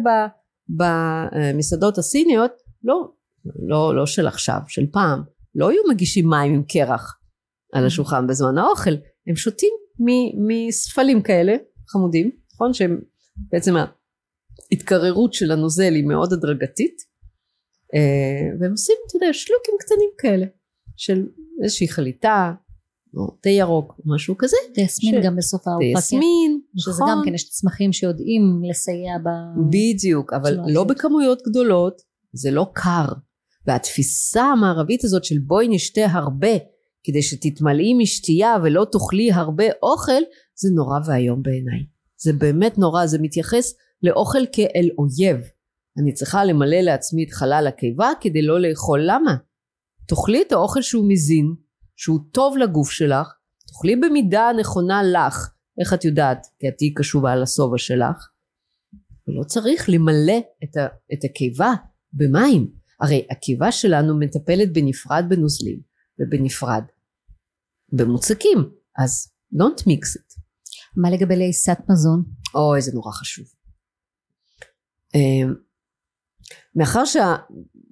במסעדות הסיניות לא לא, לא של עכשיו, של פעם, לא היו מגישים מים עם קרח על השולחן בזמן האוכל, הם שותים מספלים כאלה, חמודים, נכון? שהם בעצם ההתקררות של הנוזל היא מאוד הדרגתית, אה, והם עושים, אתה יודע, שלוקים קטנים כאלה, של איזושהי חליטה, או תה ירוק, או משהו כזה. תה יסמין ש... גם בסוף הארוחה. תה יסמין, נכון. שזה גם כן, יש צמחים שיודעים לסייע ב... בדיוק, אבל לא בכמויות גדולות, זה לא קר. והתפיסה המערבית הזאת של בואי נשתה הרבה כדי שתתמלאי משתייה ולא תאכלי הרבה אוכל זה נורא ואיום בעיניי זה באמת נורא זה מתייחס לאוכל כאל אויב אני צריכה למלא לעצמי את חלל הקיבה כדי לא לאכול למה? תאכלי את האוכל שהוא מזין שהוא טוב לגוף שלך תאכלי במידה הנכונה לך איך את יודעת? כי את תהיי קשובה לשובע שלך ולא צריך למלא את, ה, את הקיבה במים הרי הקיבה שלנו מטפלת בנפרד בנוזלים ובנפרד במוצקים אז don't mix it. מה לגבי לעיסת מזון? אוי זה נורא חשוב. אמ, מאחר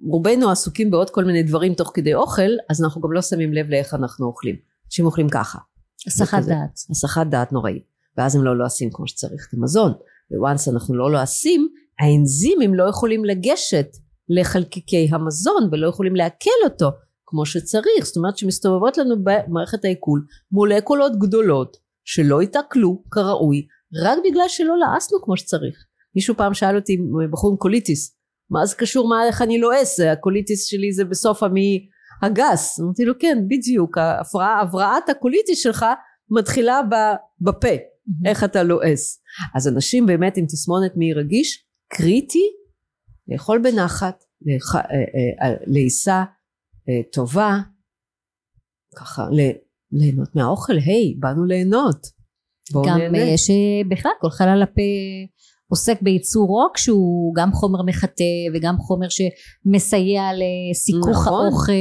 שרובנו עסוקים בעוד כל מיני דברים תוך כדי אוכל אז אנחנו גם לא שמים לב לאיך אנחנו אוכלים. אנשים אוכלים ככה. הסחת דעת. הסחת דעת נוראית. ואז הם לא לועסים כמו שצריך את המזון. once אנחנו לא לועסים האנזימים לא יכולים לגשת לחלקיקי המזון ולא יכולים לעכל אותו כמו שצריך זאת אומרת שמסתובבות לנו במערכת העיכול מולקולות גדולות שלא התעכלו כראוי רק בגלל שלא לעסנו כמו שצריך מישהו פעם שאל אותי בחור עם קוליטיס מה זה קשור מה איך אני לועס? הקוליטיס שלי זה בסוף המעי הגס. אמרתי לו כן בדיוק ההפרעה הבראת הקוליטיס שלך מתחילה בפה. איך אתה לועס? אז אנשים באמת עם תסמונת מי רגיש קריטי לאכול בנחת, אה, אה, אה, לעיסה טובה, ככה ליהנות מהאוכל, היי, באנו ליהנות. גם נהנה. שבכלל כל חלל הפה עוסק בייצור רוק שהוא גם חומר מחטא וגם חומר שמסייע לסיכוך נכון. האוכל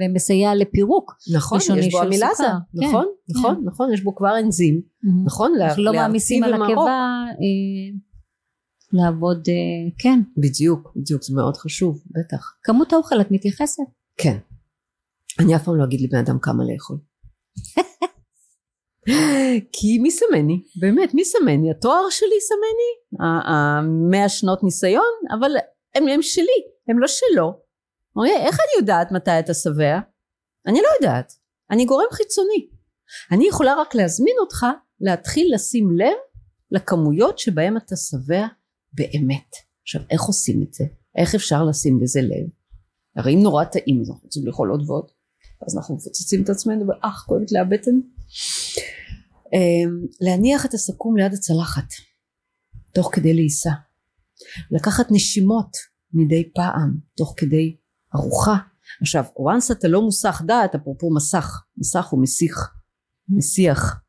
ומסייע לפירוק נכון, יש בו המילזה, סוכר. כן, נכון, כן. נכון, נכון, יש בו כבר אנזים, נכון, לה- אנחנו לא מעמיסים על. הקיבה אה, לעבוד אה, כן בדיוק, בדיוק, זה מאוד חשוב, בטח. כמות האוכל את מתייחסת כן. אני אף פעם לא אגיד לבן אדם כמה לאכול. כי מי סמני? באמת, מי סמני? התואר שלי סמני? המאה שנות ניסיון? אבל הם, הם שלי, הם לא שלו. אוקיי, איך אני יודעת מתי אתה שבע? אני לא יודעת. אני גורם חיצוני. אני יכולה רק להזמין אותך להתחיל לשים לב לכמויות שבהם אתה שבע באמת. עכשיו, איך עושים את זה? איך אפשר לשים לזה לב? הרי אם נורא טעים אז אנחנו רוצים לאכול עוד ועוד אז אנחנו מפוצצים את עצמנו ואח כואבת לי הבטן להניח את הסכו"ם ליד הצלחת תוך כדי לעיסה. לקחת נשימות מדי פעם תוך כדי ארוחה. עכשיו once אתה לא מוסך דעת אפרופו מסך מסך הוא מסיח מסיח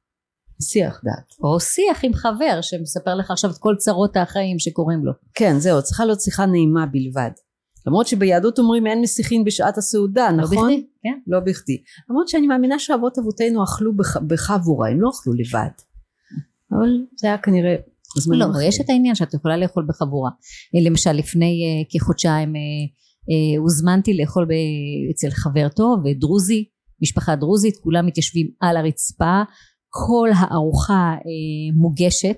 מסיח דעת. או שיח עם חבר שמספר לך עכשיו את כל צרות החיים שקורים לו. כן זהו צריכה להיות שיחה נעימה בלבד למרות שביהדות אומרים אין מסיחין בשעת הסעודה לא נכון? בכדי, כן לא בכדי. למרות שאני מאמינה שאבות אבותינו אכלו בח- בחבורה, הם לא אכלו לבד. אבל זה היה כנראה זמנים לא, אחרים. יש את העניין שאת יכולה לאכול בחבורה. אה, למשל לפני אה, כחודשיים אה, אה, הוזמנתי לאכול ב- אצל חבר טוב, דרוזי, משפחה דרוזית, כולם מתיישבים על הרצפה, כל הארוחה אה, מוגשת,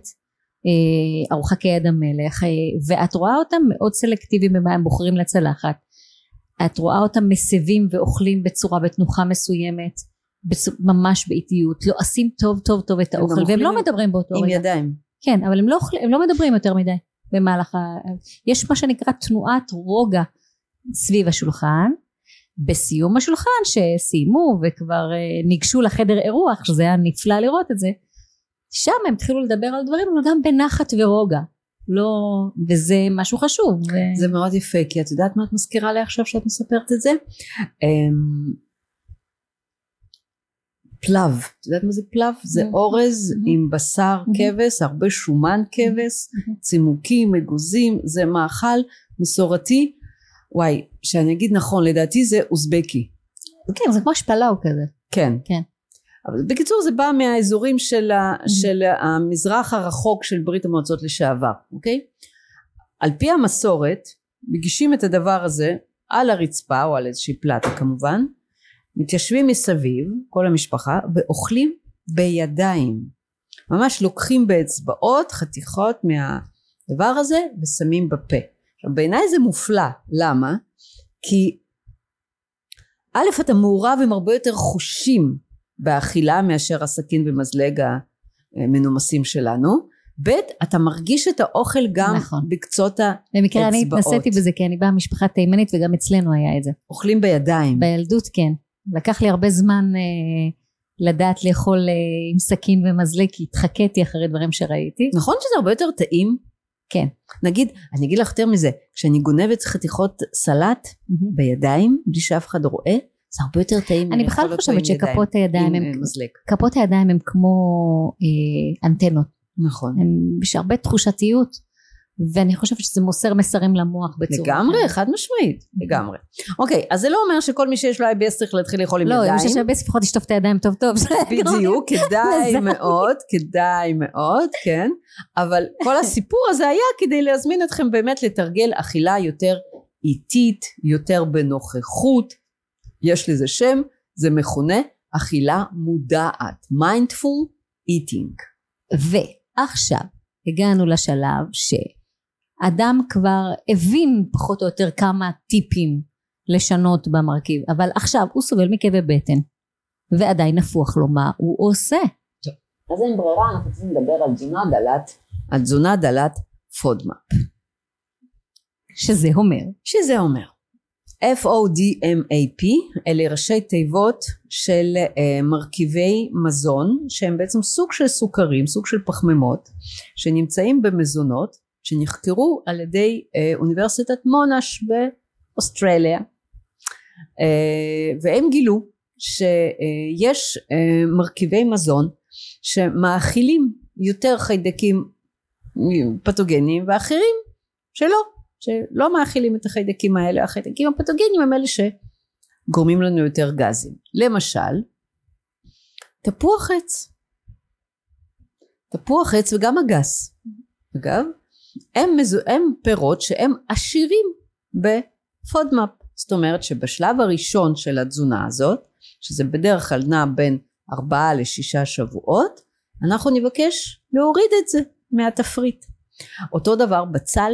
ארוחה כיד המלך, אה, ואת רואה אותם מאוד סלקטיביים במה הם בוחרים לצלחת. את רואה אותם מסבים ואוכלים בצורה בתנוחה מסוימת, ממש באיטיות, לועשים טוב טוב טוב את האוכל, והם לא עם- מדברים באותו עם רגע. ידיים. כן, אבל הם לא, אוכל- הם לא מדברים יותר מדי במהלך ה... יש מה שנקרא תנועת רוגע סביב השולחן. בסיום השולחן שסיימו וכבר אה, ניגשו לחדר אירוח, שזה היה נפלא לראות את זה, שם הם התחילו לדבר על דברים, אבל גם בנחת ורוגע. לא... וזה משהו חשוב. ו... זה מאוד יפה, כי את יודעת מה את מזכירה לי עכשיו שאת מספרת את זה? אמ, פלב, את יודעת מה זה פלב? זה Mhm. אורז Mhm. עם בשר Mhm. כבש, הרבה שומן כבש. צימוקים, אגוזים, זה מאכל מסורתי. וואי, שאני אגיד נכון, לדעתי זה אוזבקי. כן, זה כמו שפלאו כזה. כן. כן. אבל בקיצור זה בא מהאזורים של, ה, של המזרח הרחוק של ברית המועצות לשעבר, אוקיי? על פי המסורת מגישים את הדבר הזה על הרצפה או על איזושהי פלטה כמובן, מתיישבים מסביב כל המשפחה ואוכלים בידיים. ממש לוקחים באצבעות חתיכות מהדבר הזה ושמים בפה. עכשיו בעיניי זה מופלא, למה? כי א' אתה מעורב עם הרבה יותר חושים באכילה מאשר הסכין ומזלג המנומסים שלנו ב' אתה מרגיש את האוכל גם נכון. בקצות ה... במקרה אני. התנסיתי בזה כי אני באה ממשפחה תימנית וגם אצלנו היה את זה. אוכלים בידיים בילדות כן. לקח לי הרבה זמן אה, לדעת לאכול אה, עם סכין ומזלג כי התחקיתי אחרי דברים שראיתי. נכון שזה הרבה יותר טעים? כן. נגיד אני אגיד לך יותר מזה כשאני גונבת חתיכות סלט בידיים בלי שאף אחד רואה זה הרבה יותר טעים אני בכלל חושבת. שכפות הידיים הם, כפות הידיים הם כמו אה, אנטנות. נכון יש הרבה תחושתיות ואני חושבת שזה מוסר מסרים למוח בצורה. לגמרי אחרת. חד משמעית לגמרי אוקיי אז זה לא אומר שכל מי שיש לו IBS צריך להתחיל לאכול עם לא, ידיים אם יש הרבה לפחות תשטוף את הידיים טוב טוב. בדיוק, כדאי. מאוד, כדאי מאוד, כן, אבל כל הסיפור הזה היה כדי להזמין אתכם באמת לתרגל אכילה יותר איטית, יותר בנוכחות, יש לזה שם, זה מכונה אכילה מודעת, mindful eating. ועכשיו הגענו לשלב שאדם כבר הבין פחות או יותר כמה טיפים לשנות במרכיב, אבל עכשיו הוא סובל מכאבי בטן ועדיין נפוח לו מה הוא עושה. אז אין ברירה, אנחנו צריכים לדבר על תזונה דלת, על תזונה דלת פודמה. שזה אומר שזה אומר FODMAP אלה ראשי תיבות של uh, מרכיבי מזון שהם בעצם סוג של סוכרים, סוג של פחמימות שנמצאים במזונות שנחקרו על ידי uh, אוניברסיטת מונש באוסטרליה. uh, והם גילו שיש מרכיבי מזון שמאכילים יותר חיידקים פתוגנים ואחרים שלא, שלא מאכילים את החיידקים האלה, החיידקים הפתוגנים הם אלה שגורמים לנו יותר גזים. למשל, תפוח עץ. תפוח עץ וגם אגס, אגב, הם, מזו, הם פירות שהם עשירים בפודמאפ. זאת אומרת שבשלב הראשון של התזונה הזאת, שזה בדרך כלל נע בין ארבעה לשישה שבועות, אנחנו נבקש להוריד את זה מהתפריט. אותו דבר בצל,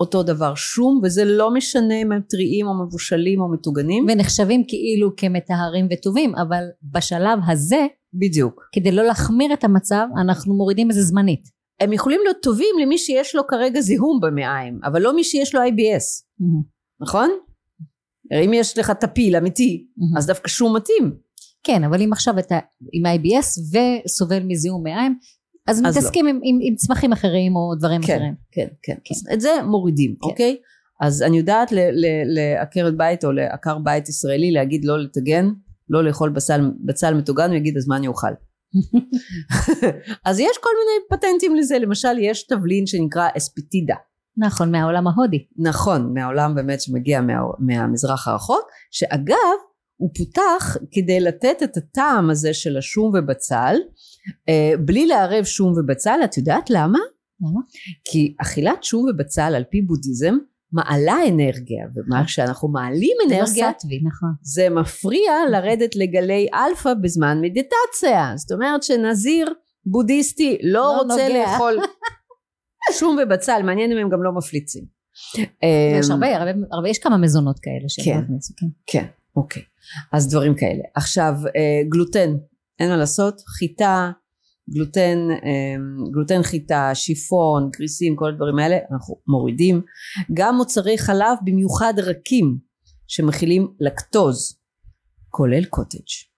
אותו דבר שום, וזה לא משנה אם הם טריים או מבושלים או מטוגנים. ונחשבים כאילו כמטהרים וטובים, אבל בשלב הזה, בדיוק. כדי לא להחמיר את המצב, אנחנו מורידים את זה זמנית. הם יכולים להיות טובים למי שיש לו כרגע זיהום במעיים, אבל לא מי שיש לו IBS, נכון? אם יש לך טפיל אמיתי, אז דווקא שום מתאים. כן, אבל אם עכשיו אתה עם IBS וסובל מזיהום מעיים, אז, אז מתעסקים עם, עם, עם צמחים אחרים או דברים כן, אחרים. כן, כן. אז את זה מורידים, כן. אוקיי? אז אני יודעת לעקרת בית או לעקר בית ישראלי להגיד לא לטגן, לא לאכול בצל, בצל מטוגן, הוא יגיד אז מה אני אוכל? אז יש כל מיני פטנטים לזה, למשל יש תבלין שנקרא אספיטידה. נכון, מהעולם ההודי. נכון, מהעולם באמת שמגיע מה, מהמזרח הרחוק, שאגב הוא פותח כדי לתת את הטעם הזה של השום ובצל, בלי לערב שום ובצל, את יודעת למה? למה? כי אכילת שום ובצל על פי בודהיזם מעלה אנרגיה, ומה כשאנחנו מעלים אנרגיה סטווי, נכון. זה מפריע לרדת לגלי אלפא בזמן מדיטציה. זאת אומרת שנזיר בודהיסטי לא, לא רוצה נוגע. לאכול שום ובצל, מעניין אם הם גם לא מפליצים. יש אמ, הרבה, הרבה, הרבה, יש כמה מזונות כאלה שהם כן. נכנסו, כן. כן, אוקיי. אז דברים כאלה. עכשיו, אה, גלוטן, אין מה לעשות, חיטה, גלוטן, אה, גלוטן חיטה, שיפון, גריסים, כל הדברים האלה, אנחנו מורידים. גם מוצרי חלב, במיוחד רכים, שמכילים לקטוז, כולל קוטג'.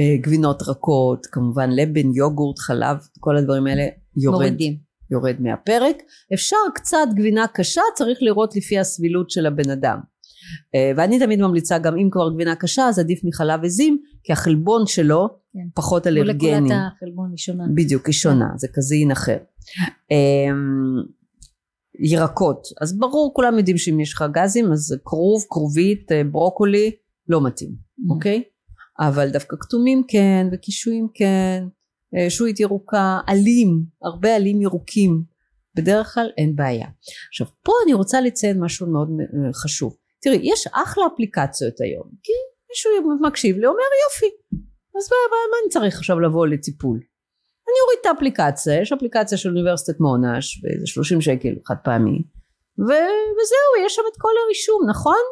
אה, גבינות רכות, כמובן לבן, יוגורט, חלב, כל הדברים האלה יורד, מורידים. יורד מהפרק. אפשר קצת גבינה קשה, צריך לראות לפי הסבילות של הבן אדם. אה, ואני תמיד ממליצה גם אם כבר גבינה קשה אז עדיף מחלב עזים כי החלבון שלו כן. פחות אלרגני. לקולת החלבון ראשונה. בדיוק, היא שונה, זה כזין אחר. אמ, ירקות, אז ברור, כולם יודעים שאם יש לך גזים, אז כרוב, כרובית, אה, ברוקולי, לא מתאים, אוקיי? אבל דווקא כתומים כן, וקישואים כן, אה, שועית ירוקה, עלים, הרבה עלים ירוקים, בדרך כלל אין בעיה. עכשיו, פה אני רוצה לציין משהו מאוד אה, חשוב. תראי, יש אחלה אפליקציות היום, כי מישהו מקשיב לי, אומר יופי, אז מה, מה, מה אני צריך עכשיו לבוא לטיפול? אני אוריד את האפליקציה, יש אפליקציה של אוניברסיטת מונש, באיזה 30 שקל חד פעמי, ו- וזהו, יש שם את כל הרישום, נכון?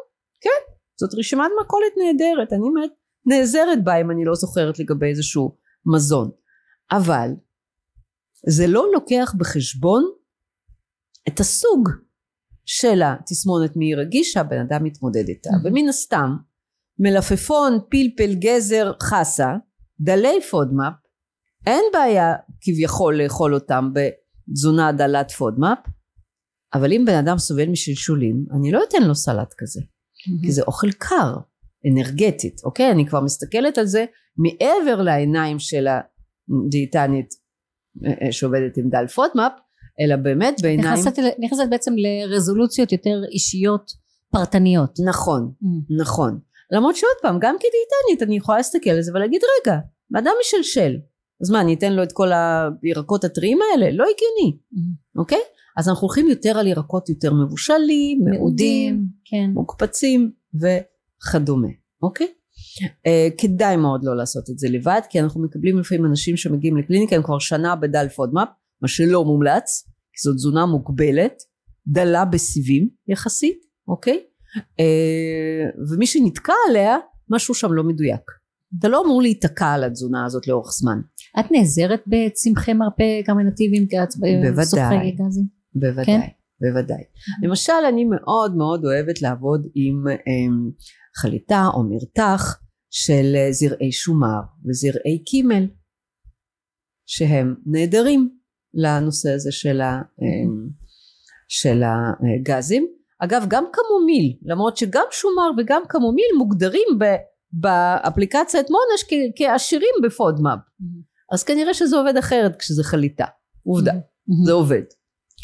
כן, זאת רשימת מכולת נהדרת, אני באמת נעזרת בה אם אני לא זוכרת לגבי איזשהו מזון. אבל זה לא לוקח בחשבון את הסוג של התסמונת מעי רגיש שהבן אדם מתמודד איתה, Mhm. ומן הסתם מלפפון, פלפל, גזר, חסה, דלי פודמאפ, אין בעיה כביכול לאכול אותם בתזונה דלת פודמאפ, אבל אם בן אדם סובל משלשולים, אני לא אתן לו סלט כזה, כי זה אוכל קר, אנרגטית, אוקיי? אני כבר מסתכלת על זה מעבר לעיניים של הדיאטנית אה, אה, שעובדת עם דל פודמאפ, אלא באמת בעיניים... נכנסת, נכנסת בעצם לרזולוציות יותר אישיות פרטניות. נכון, נכון. למרות שעוד פעם, גם כדיאטנית אני יכולה להסתכל על זה ולהגיד, רגע, אדם משלשל, אז מה, אני אתן לו את כל הירקות הטריים האלה? לא הגיוני, אוקיי? אז אנחנו הולכים יותר על ירקות יותר מבושלים, מאודים, מאודים, כן. מוקפצים וכדומה, אוקיי? אה, כדאי מאוד לא לעשות את זה לבד, כי אנחנו מקבלים לפעמים אנשים שמגיעים לקליניקה, הם כבר שנה בדל FODMAP, מה שלא מומלץ, כי זו תזונה מוגבלת, דלה בסיבים יחסית, אוקיי? אה, ומי שנתקע עליה, משהו שם לא מדויק. אתה לא אמור להיתקע על התזונה הזאת לאורך זמן. את נעזרת בצמחי מרפא קרמנטיביים בוודאי. סופרי גזים? בוודאי, כן? בוודאי. למשל אני מאוד מאוד אוהבת לעבוד עם אמ, חליטה או מרתח של אה, זרעי שומר וזרעי קימל שהם נהדרים לנושא הזה של, ה, של הגזים. אגב גם קמומיל למרות שגם שומר וגם קמומיל מוגדרים ב, באפליקציית מונש כ- כעשירים בפודמאפ אז כנראה שזה עובד אחרת כשזה חליטה. עובדה זה עובד,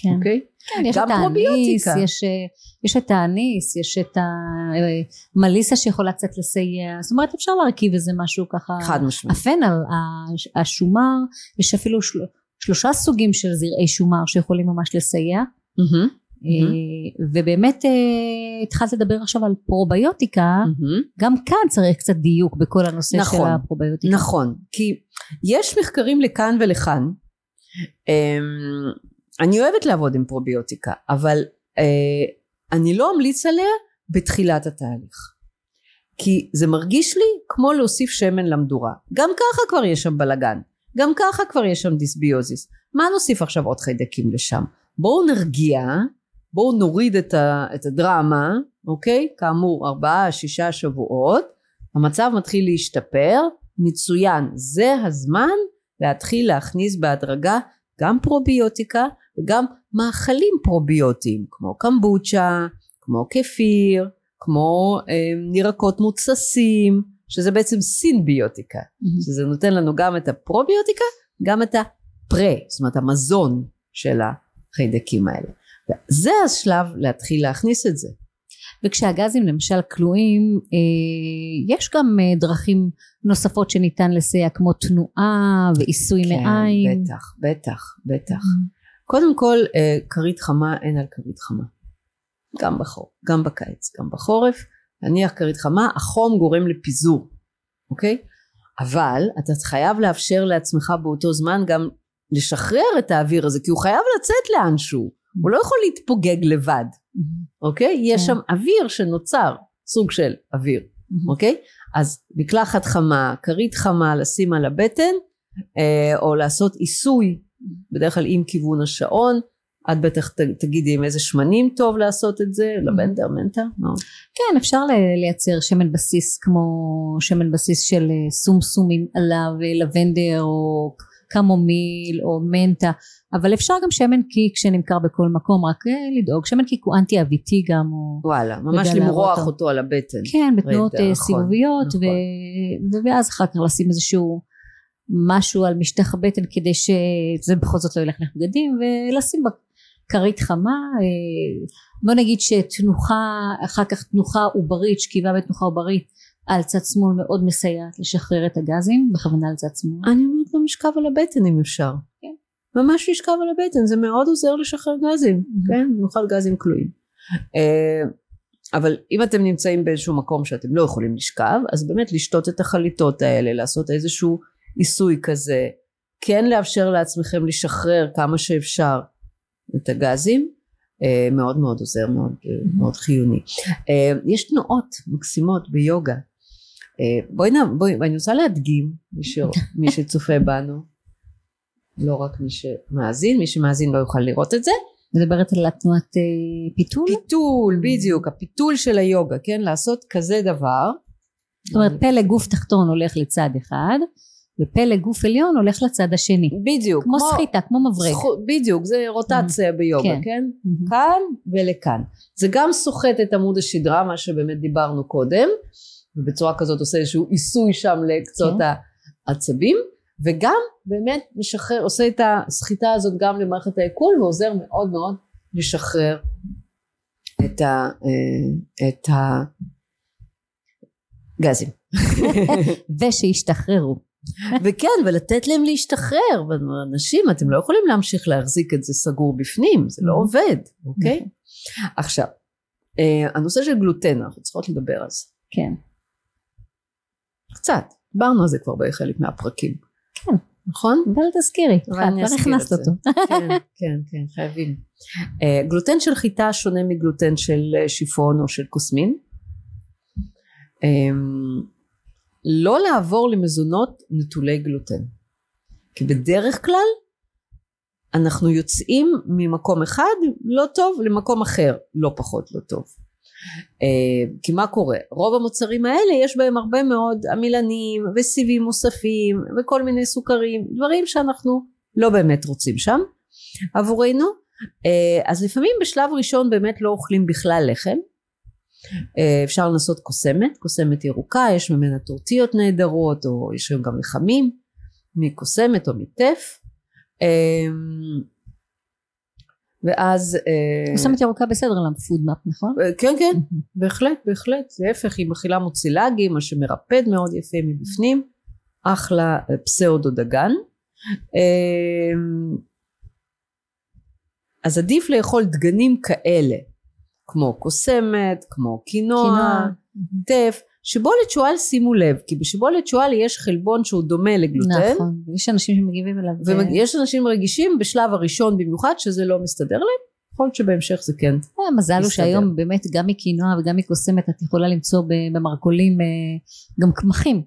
כן. אוקיי? כן, יש גם את האניס. יש, אה, יש את האניס, יש את המליסה שיכולה קצת לסייע, זאת אומרת אפשר להרכיב איזה משהו ככה, חד משמעית. הפנל, הש- השומר, יש אפילו של, שלושה סוגים של זרעי שומר שיכולים ממש לסייע, מהמם, אה, ובאמת אה, התחלת לדבר עכשיו על פרוביוטיקה. גם כאן צריך קצת דיוק בכל הנושא נכון, של הפרוביוטיקה. נכון, כי יש מחקרים לכאן ולכאן. אמ, אני אוהבת לעבוד עם פרוביוטיקה, אבל אה, אני לא אמליץ עליה בתחילת התהליך. כי זה מרגיש לי כמו להוסיף שמן למדורה. גם ככה כבר יש שם בלאגן, גם ככה כבר יש שם דיסביוזיס. מה נוסיף עכשיו עוד חיידקים לשם? בואו נרגיע, בואו נוריד את, ה, את הדרמה, אוקיי? כאמור, ארבעה, שישה שבועות, המצב מתחיל להשתפר, מצוין, זה הזמן להתחיל להכניס בהדרגה גם פרוביוטיקה וגם מאכלים פרוביוטיים כמו קמבוצ'ה, כמו כפיר, כמו אה, ירקות מוצסים, שזה בעצם סינביוטיקה, מהמם. שזה נותן לנו גם את הפרוביוטיקה, גם את הפרה, זאת אומרת המזון של החיידקים האלה. זה השלב להתחיל להכניס את זה. וכשהגזים למשל כלואים אה, יש גם אה, דרכים נוספות שניתן לסייע כמו תנועה ועיסוי מעיים. כן, בטח, בטח, בטח. קודם כל, אה, כרית חמה אין על כרית חמה. גם בחור, גם בקיץ, גם בחורף. נניח כרית חמה, החום גורם לפיזור, אוקיי? אבל אתה חייב לאפשר לעצמך באותו זמן גם לשחרר את האוויר הזה, כי הוא חייב לצאת לאנשהו. הוא לא יכול להתפוגג לבד, אוקיי? יש כן. שם אוויר שנוצר, סוג של אוויר. אוקיי? אז מקלחת חמה, כרית חמה לשים על הבטן, אה, או לעשות עיסוי, בדרך כלל עם כיוון השעון, את בטח ת, תגידי עם איזה שמנים טוב לעשות את זה, לבנדר, מנטה, מאוד. כן אפשר לייצר שמן בסיס כמו שמן בסיס של אה, סומסומים עליו אה, לבנדר או קמומיל או מנטה אבל אפשר גם שמן קיק שנמכר בכל מקום רק אה, לדאוג שמן קיק הוא אנטי אביתי גם או וואלה, ממש למרוח לעבוד אותו על הבטן. כן בתנועות רגע, אה, נכון, סיבוביות נכון. ו... ואז אחר כך לשים איזשהו משהו על משטח הבטן כדי שזה בכל זאת לא ילך לך בגדים ולשים בכרית חמה אה, בוא נגיד שתנוחה אחר כך תנוחה עוברית שכיבה בתנוחה עוברית על צד שמאל מאוד מסייעת לשחרר את הגזים בכוונה על צד שמאל אני אומרת לו משכב על הבטן אם אפשר. ממש לשכב על הבטן, זה מאוד עוזר לשחרר גזים, כן? במיוחד גזים כלואים. אה, אבל אם אתם נמצאים באיזשהו מקום שאתם לא יכולים לשכב, אז באמת לשתות את החליטות האלה, לעשות איזשהו עיסוי כזה, כן לאפשר לעצמכם לשחרר כמה שאפשר את הגזים, אה, מאוד מאוד עוזר, מאוד, אה, מאוד חיוני. יש תנועות מקסימות ביוגה. בואי נע... בואי, אני רוצה להדגים, מי, ש... מי שצופה בנו, לא רק מי שמאזין, מי שמאזין לא יוכל לראות את זה. מדברת על התנועת אה, פיתול פיתול, בדיוק, הפיתול של היוגה, כן? לעשות כזה דבר. זאת אומרת פלא גוף תחתון הולך לצד אחד ופלא גוף עליון הולך לצד השני בדיוק. כמו סחיטה כמו מברג זכו- בדיוק, זה רוטציה ביוגה, כן. כן? מהמם. כאן ולכאן. זה גם סוחט את עמוד השדרה, מה שבאמת דיברנו קודם, ובצורה כזאת עושה איזשהו עיסוי שם לקצות כן. העצבים, וגם באמת משחרר, עושה את הסחיטה הזאת גם למערכת העיכול, ועוזר מאוד מאוד לשחרר את ה... אה, את הגזים. ושישתחררו וכן, ולתת להם להשתחרר. אנשים, אתם לא יכולים להמשיך להחזיק את זה סגור בפנים, זה לא Mhm. עובד, אוקיי? עכשיו, אה, הנושא של גלוטן, אנחנו צריכות לדבר על זה. כן קצת, דיברנו על זה כבר בחלק מהפרקים. נכון? אבל תזכירי אבל כבר הכנסת. אותו כן, כן, כן, חייבים. אה, גלוטן של חיטה שונה מגלוטן של אה, שיפון או של קוסמין. אמ, לא לעבור למזונות נטולי גלוטן. כי בדרך כלל אנחנו יוצאים ממקום אחד לא טוב למקום אחר לא פחות לא טוב. אה, כי מה קורה? רוב המוצרים האלה יש בהם הרבה מאוד עמילנים וסיבים מוספים וכל מיני סוכרים, דברים שאנחנו לא באמת רוצים שם עבורנו. אה, אז לפעמים בשלב ראשון באמת לא אוכלים בכלל לחם. אה, אפשר לנסות קוסמת, קוסמת ירוקה, יש ממנה טורטיות נהדרות, או יש היום גם לחמים מקוסמת או מטף. אה, ואז... אה, פרסומת ירוקה בסדר לפודמאפ, נכון? אה, כן, כן, בהחלט, בהחלט. להפך, היא מכילה מוצילגים, מה שמרפד מאוד יפה מבפנים. אחלה אה, פסאודו דגן. אה, אז עדיף לאכול דגנים כאלה, כמו קוסמת, כמו קינוע. טף. שיבולת שועל שימו לב, כי בשיבולת שועל יש חלבון שהוא דומה לגלוטן, נכון, יש אנשים שמגיבים אליו. ויש אנשים רגישים בשלב הראשון במיוחד שזה לא מסתדר להם, יכול להיות שבהמשך זה כן. אה, מזל הוא. שהיום באמת גם מקינוע וגם מקוסמת את יכולה למצוא במרכולים אה, גם קמחים.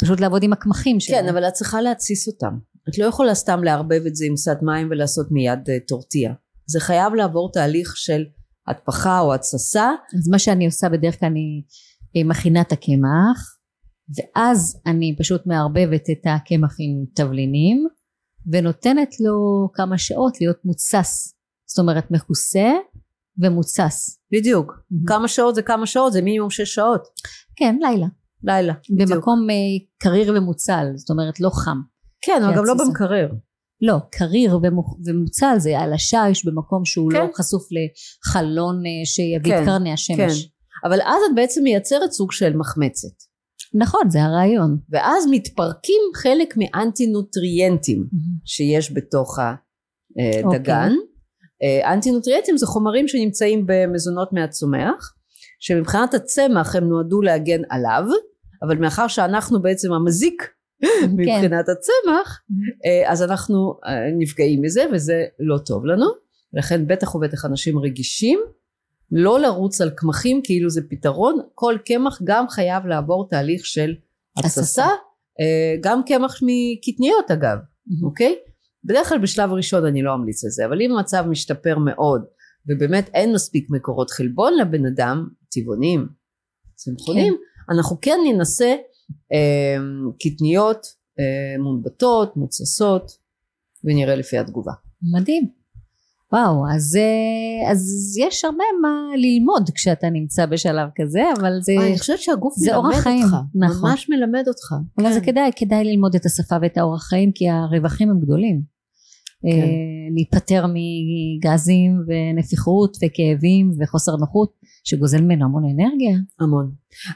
פשוט לעבוד עם הקמחים כן, שלהם. אבל את צריכה להתסיס אותם. את לא יכולה סתם לערבב את זה עם קצת מים ולעשות מיד אה, טורטיה. זה חייב לעבור תהליך של התפחה או התססה. אז מה שאני עושה בדרך כלל אני אה, מכינה את הקמח ואז אני פשוט מערבבת את הקמח עם תבלינים ונותנת לו כמה שעות להיות מוצס זאת אומרת מכוסה ומוצס בדיוק. Mhm. כמה שעות זה כמה שעות, זה מינימום שש שעות. כן לילה לילה. בדיוק. במקום אה, קריר ומוצל זאת אומרת לא חם כן, אבל גם לא. במקרר. לא קריר ומו- ומוצל זה על השיש במקום שהוא כן. לא חשוף לחלון אה, שיביא כן, קרני השמש אבל אז את בעצם מייצרת סוג של מחמצת. נכון זה הרעיון ואז מתפרקים חלק מאנטי נוטריאנטים שיש בתוך הדגן. אה, אנטי נוטריאנטים זה חומרים שנמצאים במזונות מהצומח, שמבחינת הצמח הם נועדו להגן עליו, אבל מאחר שאנחנו בעצם המזיק מבחינת הצמח, אה, אז אנחנו אה, נפגעים מזה וזה לא טוב לנו. לכן בטח ובטח אנשים רגישים, לא לרוץ על קמחים כאילו זה פתרון, כל קמח גם חייב לעבור תהליך של התססה. אה, גם קמח מקטניות אגב. אוקיי? בדרך כלל בשלב ראשון אני לא אמליץ על זה, אבל אם המצב משתפר מאוד ובאמת אין מספיק מקורות חלבון לבן אדם, טבעונים, צמחונים, כן. אנחנו כן ננסה אה, קטניות אה, מונבטות, מוצסות, ונראה לפי התגובה. מדהים. וואו, אז, אה, אז יש הרבה מה ללמוד כשאתה נמצא בשלב כזה, אבל זה, אני חושבת שהגוף זה מלמד אורח חיים, אותך, נכון. ממש מלמד אותך. אבל כן. זה כדאי, כדאי ללמוד את השפה ואת האורח חיים, כי הרווחים הם גדולים. כן. אה, להיפטר מגזים ונפיחות וכאבים וחוסר נוחות, שגוזל ממנו המון אנרגיה. המון.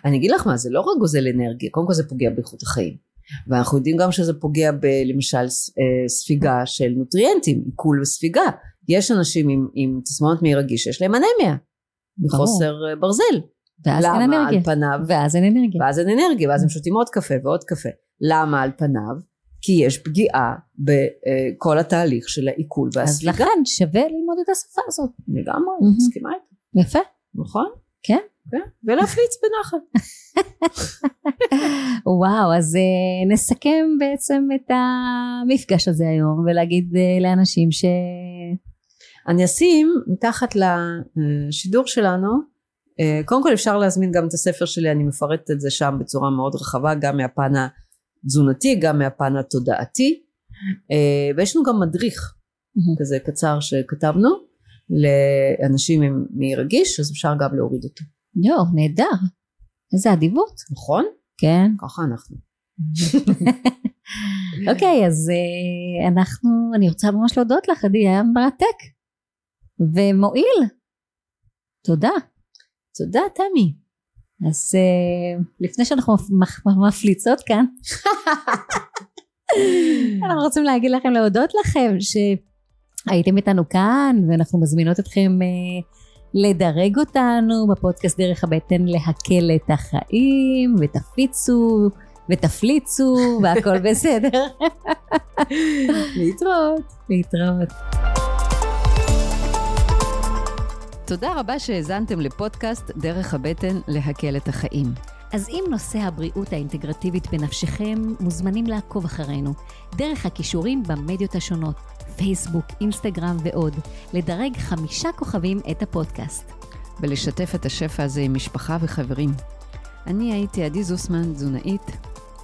אני אגיד לך מה, זה לא רק גוזל אנרגיה, קודם כל זה פוגע באיכות החיים. ואנחנו יודעים גם שזה פוגע בלמשל ס- אה, ספיגה של נוטריאנטים, עיכול וספיגה. יש אנשים עם, עם תסמונת מעי רגיש שיש להם אנמיה, מחוסר אה, ברזל. ואז אין למה? אנרגיה. על פניו, ואז אין אנרגיה. ואז אין אנרגיה, ואז הם שותים עוד קפה ועוד קפה. למה על פניו? כי יש פגיעה בכל התהליך של העיכול אז והספיגה. לכן שווה ללמוד את השפה הזאת. לגמרי, מהמם. מסכימה איתה, יפה. נכון? כן. כן, ולהפליץ בנחת. וואו, אז uh, נסכם בעצם את המפגש הזה היום, ולהגיד uh, לאנשים ש... אני אשים מתחת לשידור שלנו, אה, קודם כל אפשר להזמין גם את הספר שלי, אני מפרטת את זה שם בצורה מאוד רחבה, גם מהפן התזונתי, גם מהפן התודעתי, אה, ויש לנו גם מדריך כזה קצר שכתבנו לאנשים עם מעי רגיש, אז אפשר גם להוריד אותו. יואו, נהדר. איזה אדיבות. נכון? כן. ככה אנחנו. אוקיי, אז uh, אנחנו, אני רוצה ממש להודות לך, עדי, היה מרתק. ומועיל. תודה. תודה תמי. אז uh, לפני שאנחנו מפ- מפ- מפליצות כאן, אנחנו רוצים להגיד לכם, להודות לכם שהייתם איתנו כאן, ואנחנו מזמינות אתכם uh, לדרג אותנו בפודקאסט דרך הבטן להקל את החיים, ותפיצו, ותפליצו, והכל בסדר. להתראות. להתראות. תודה רבה שהאזנתם לפודקאסט דרך הבטן להקל את החיים. אז אם נושא הבריאות האינטגרטיבית בנפשכם, מוזמנים לעקוב אחרינו, דרך הכישורים במדיות השונות, פייסבוק, אינסטגרם ועוד, לדרג חמישה כוכבים את הפודקאסט. ולשתף את השפע הזה עם משפחה וחברים. אני הייתי עדי זוסמן, תזונאית.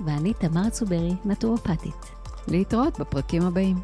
ואני תמר צוברי, נטורופטית. להתראות בפרקים הבאים.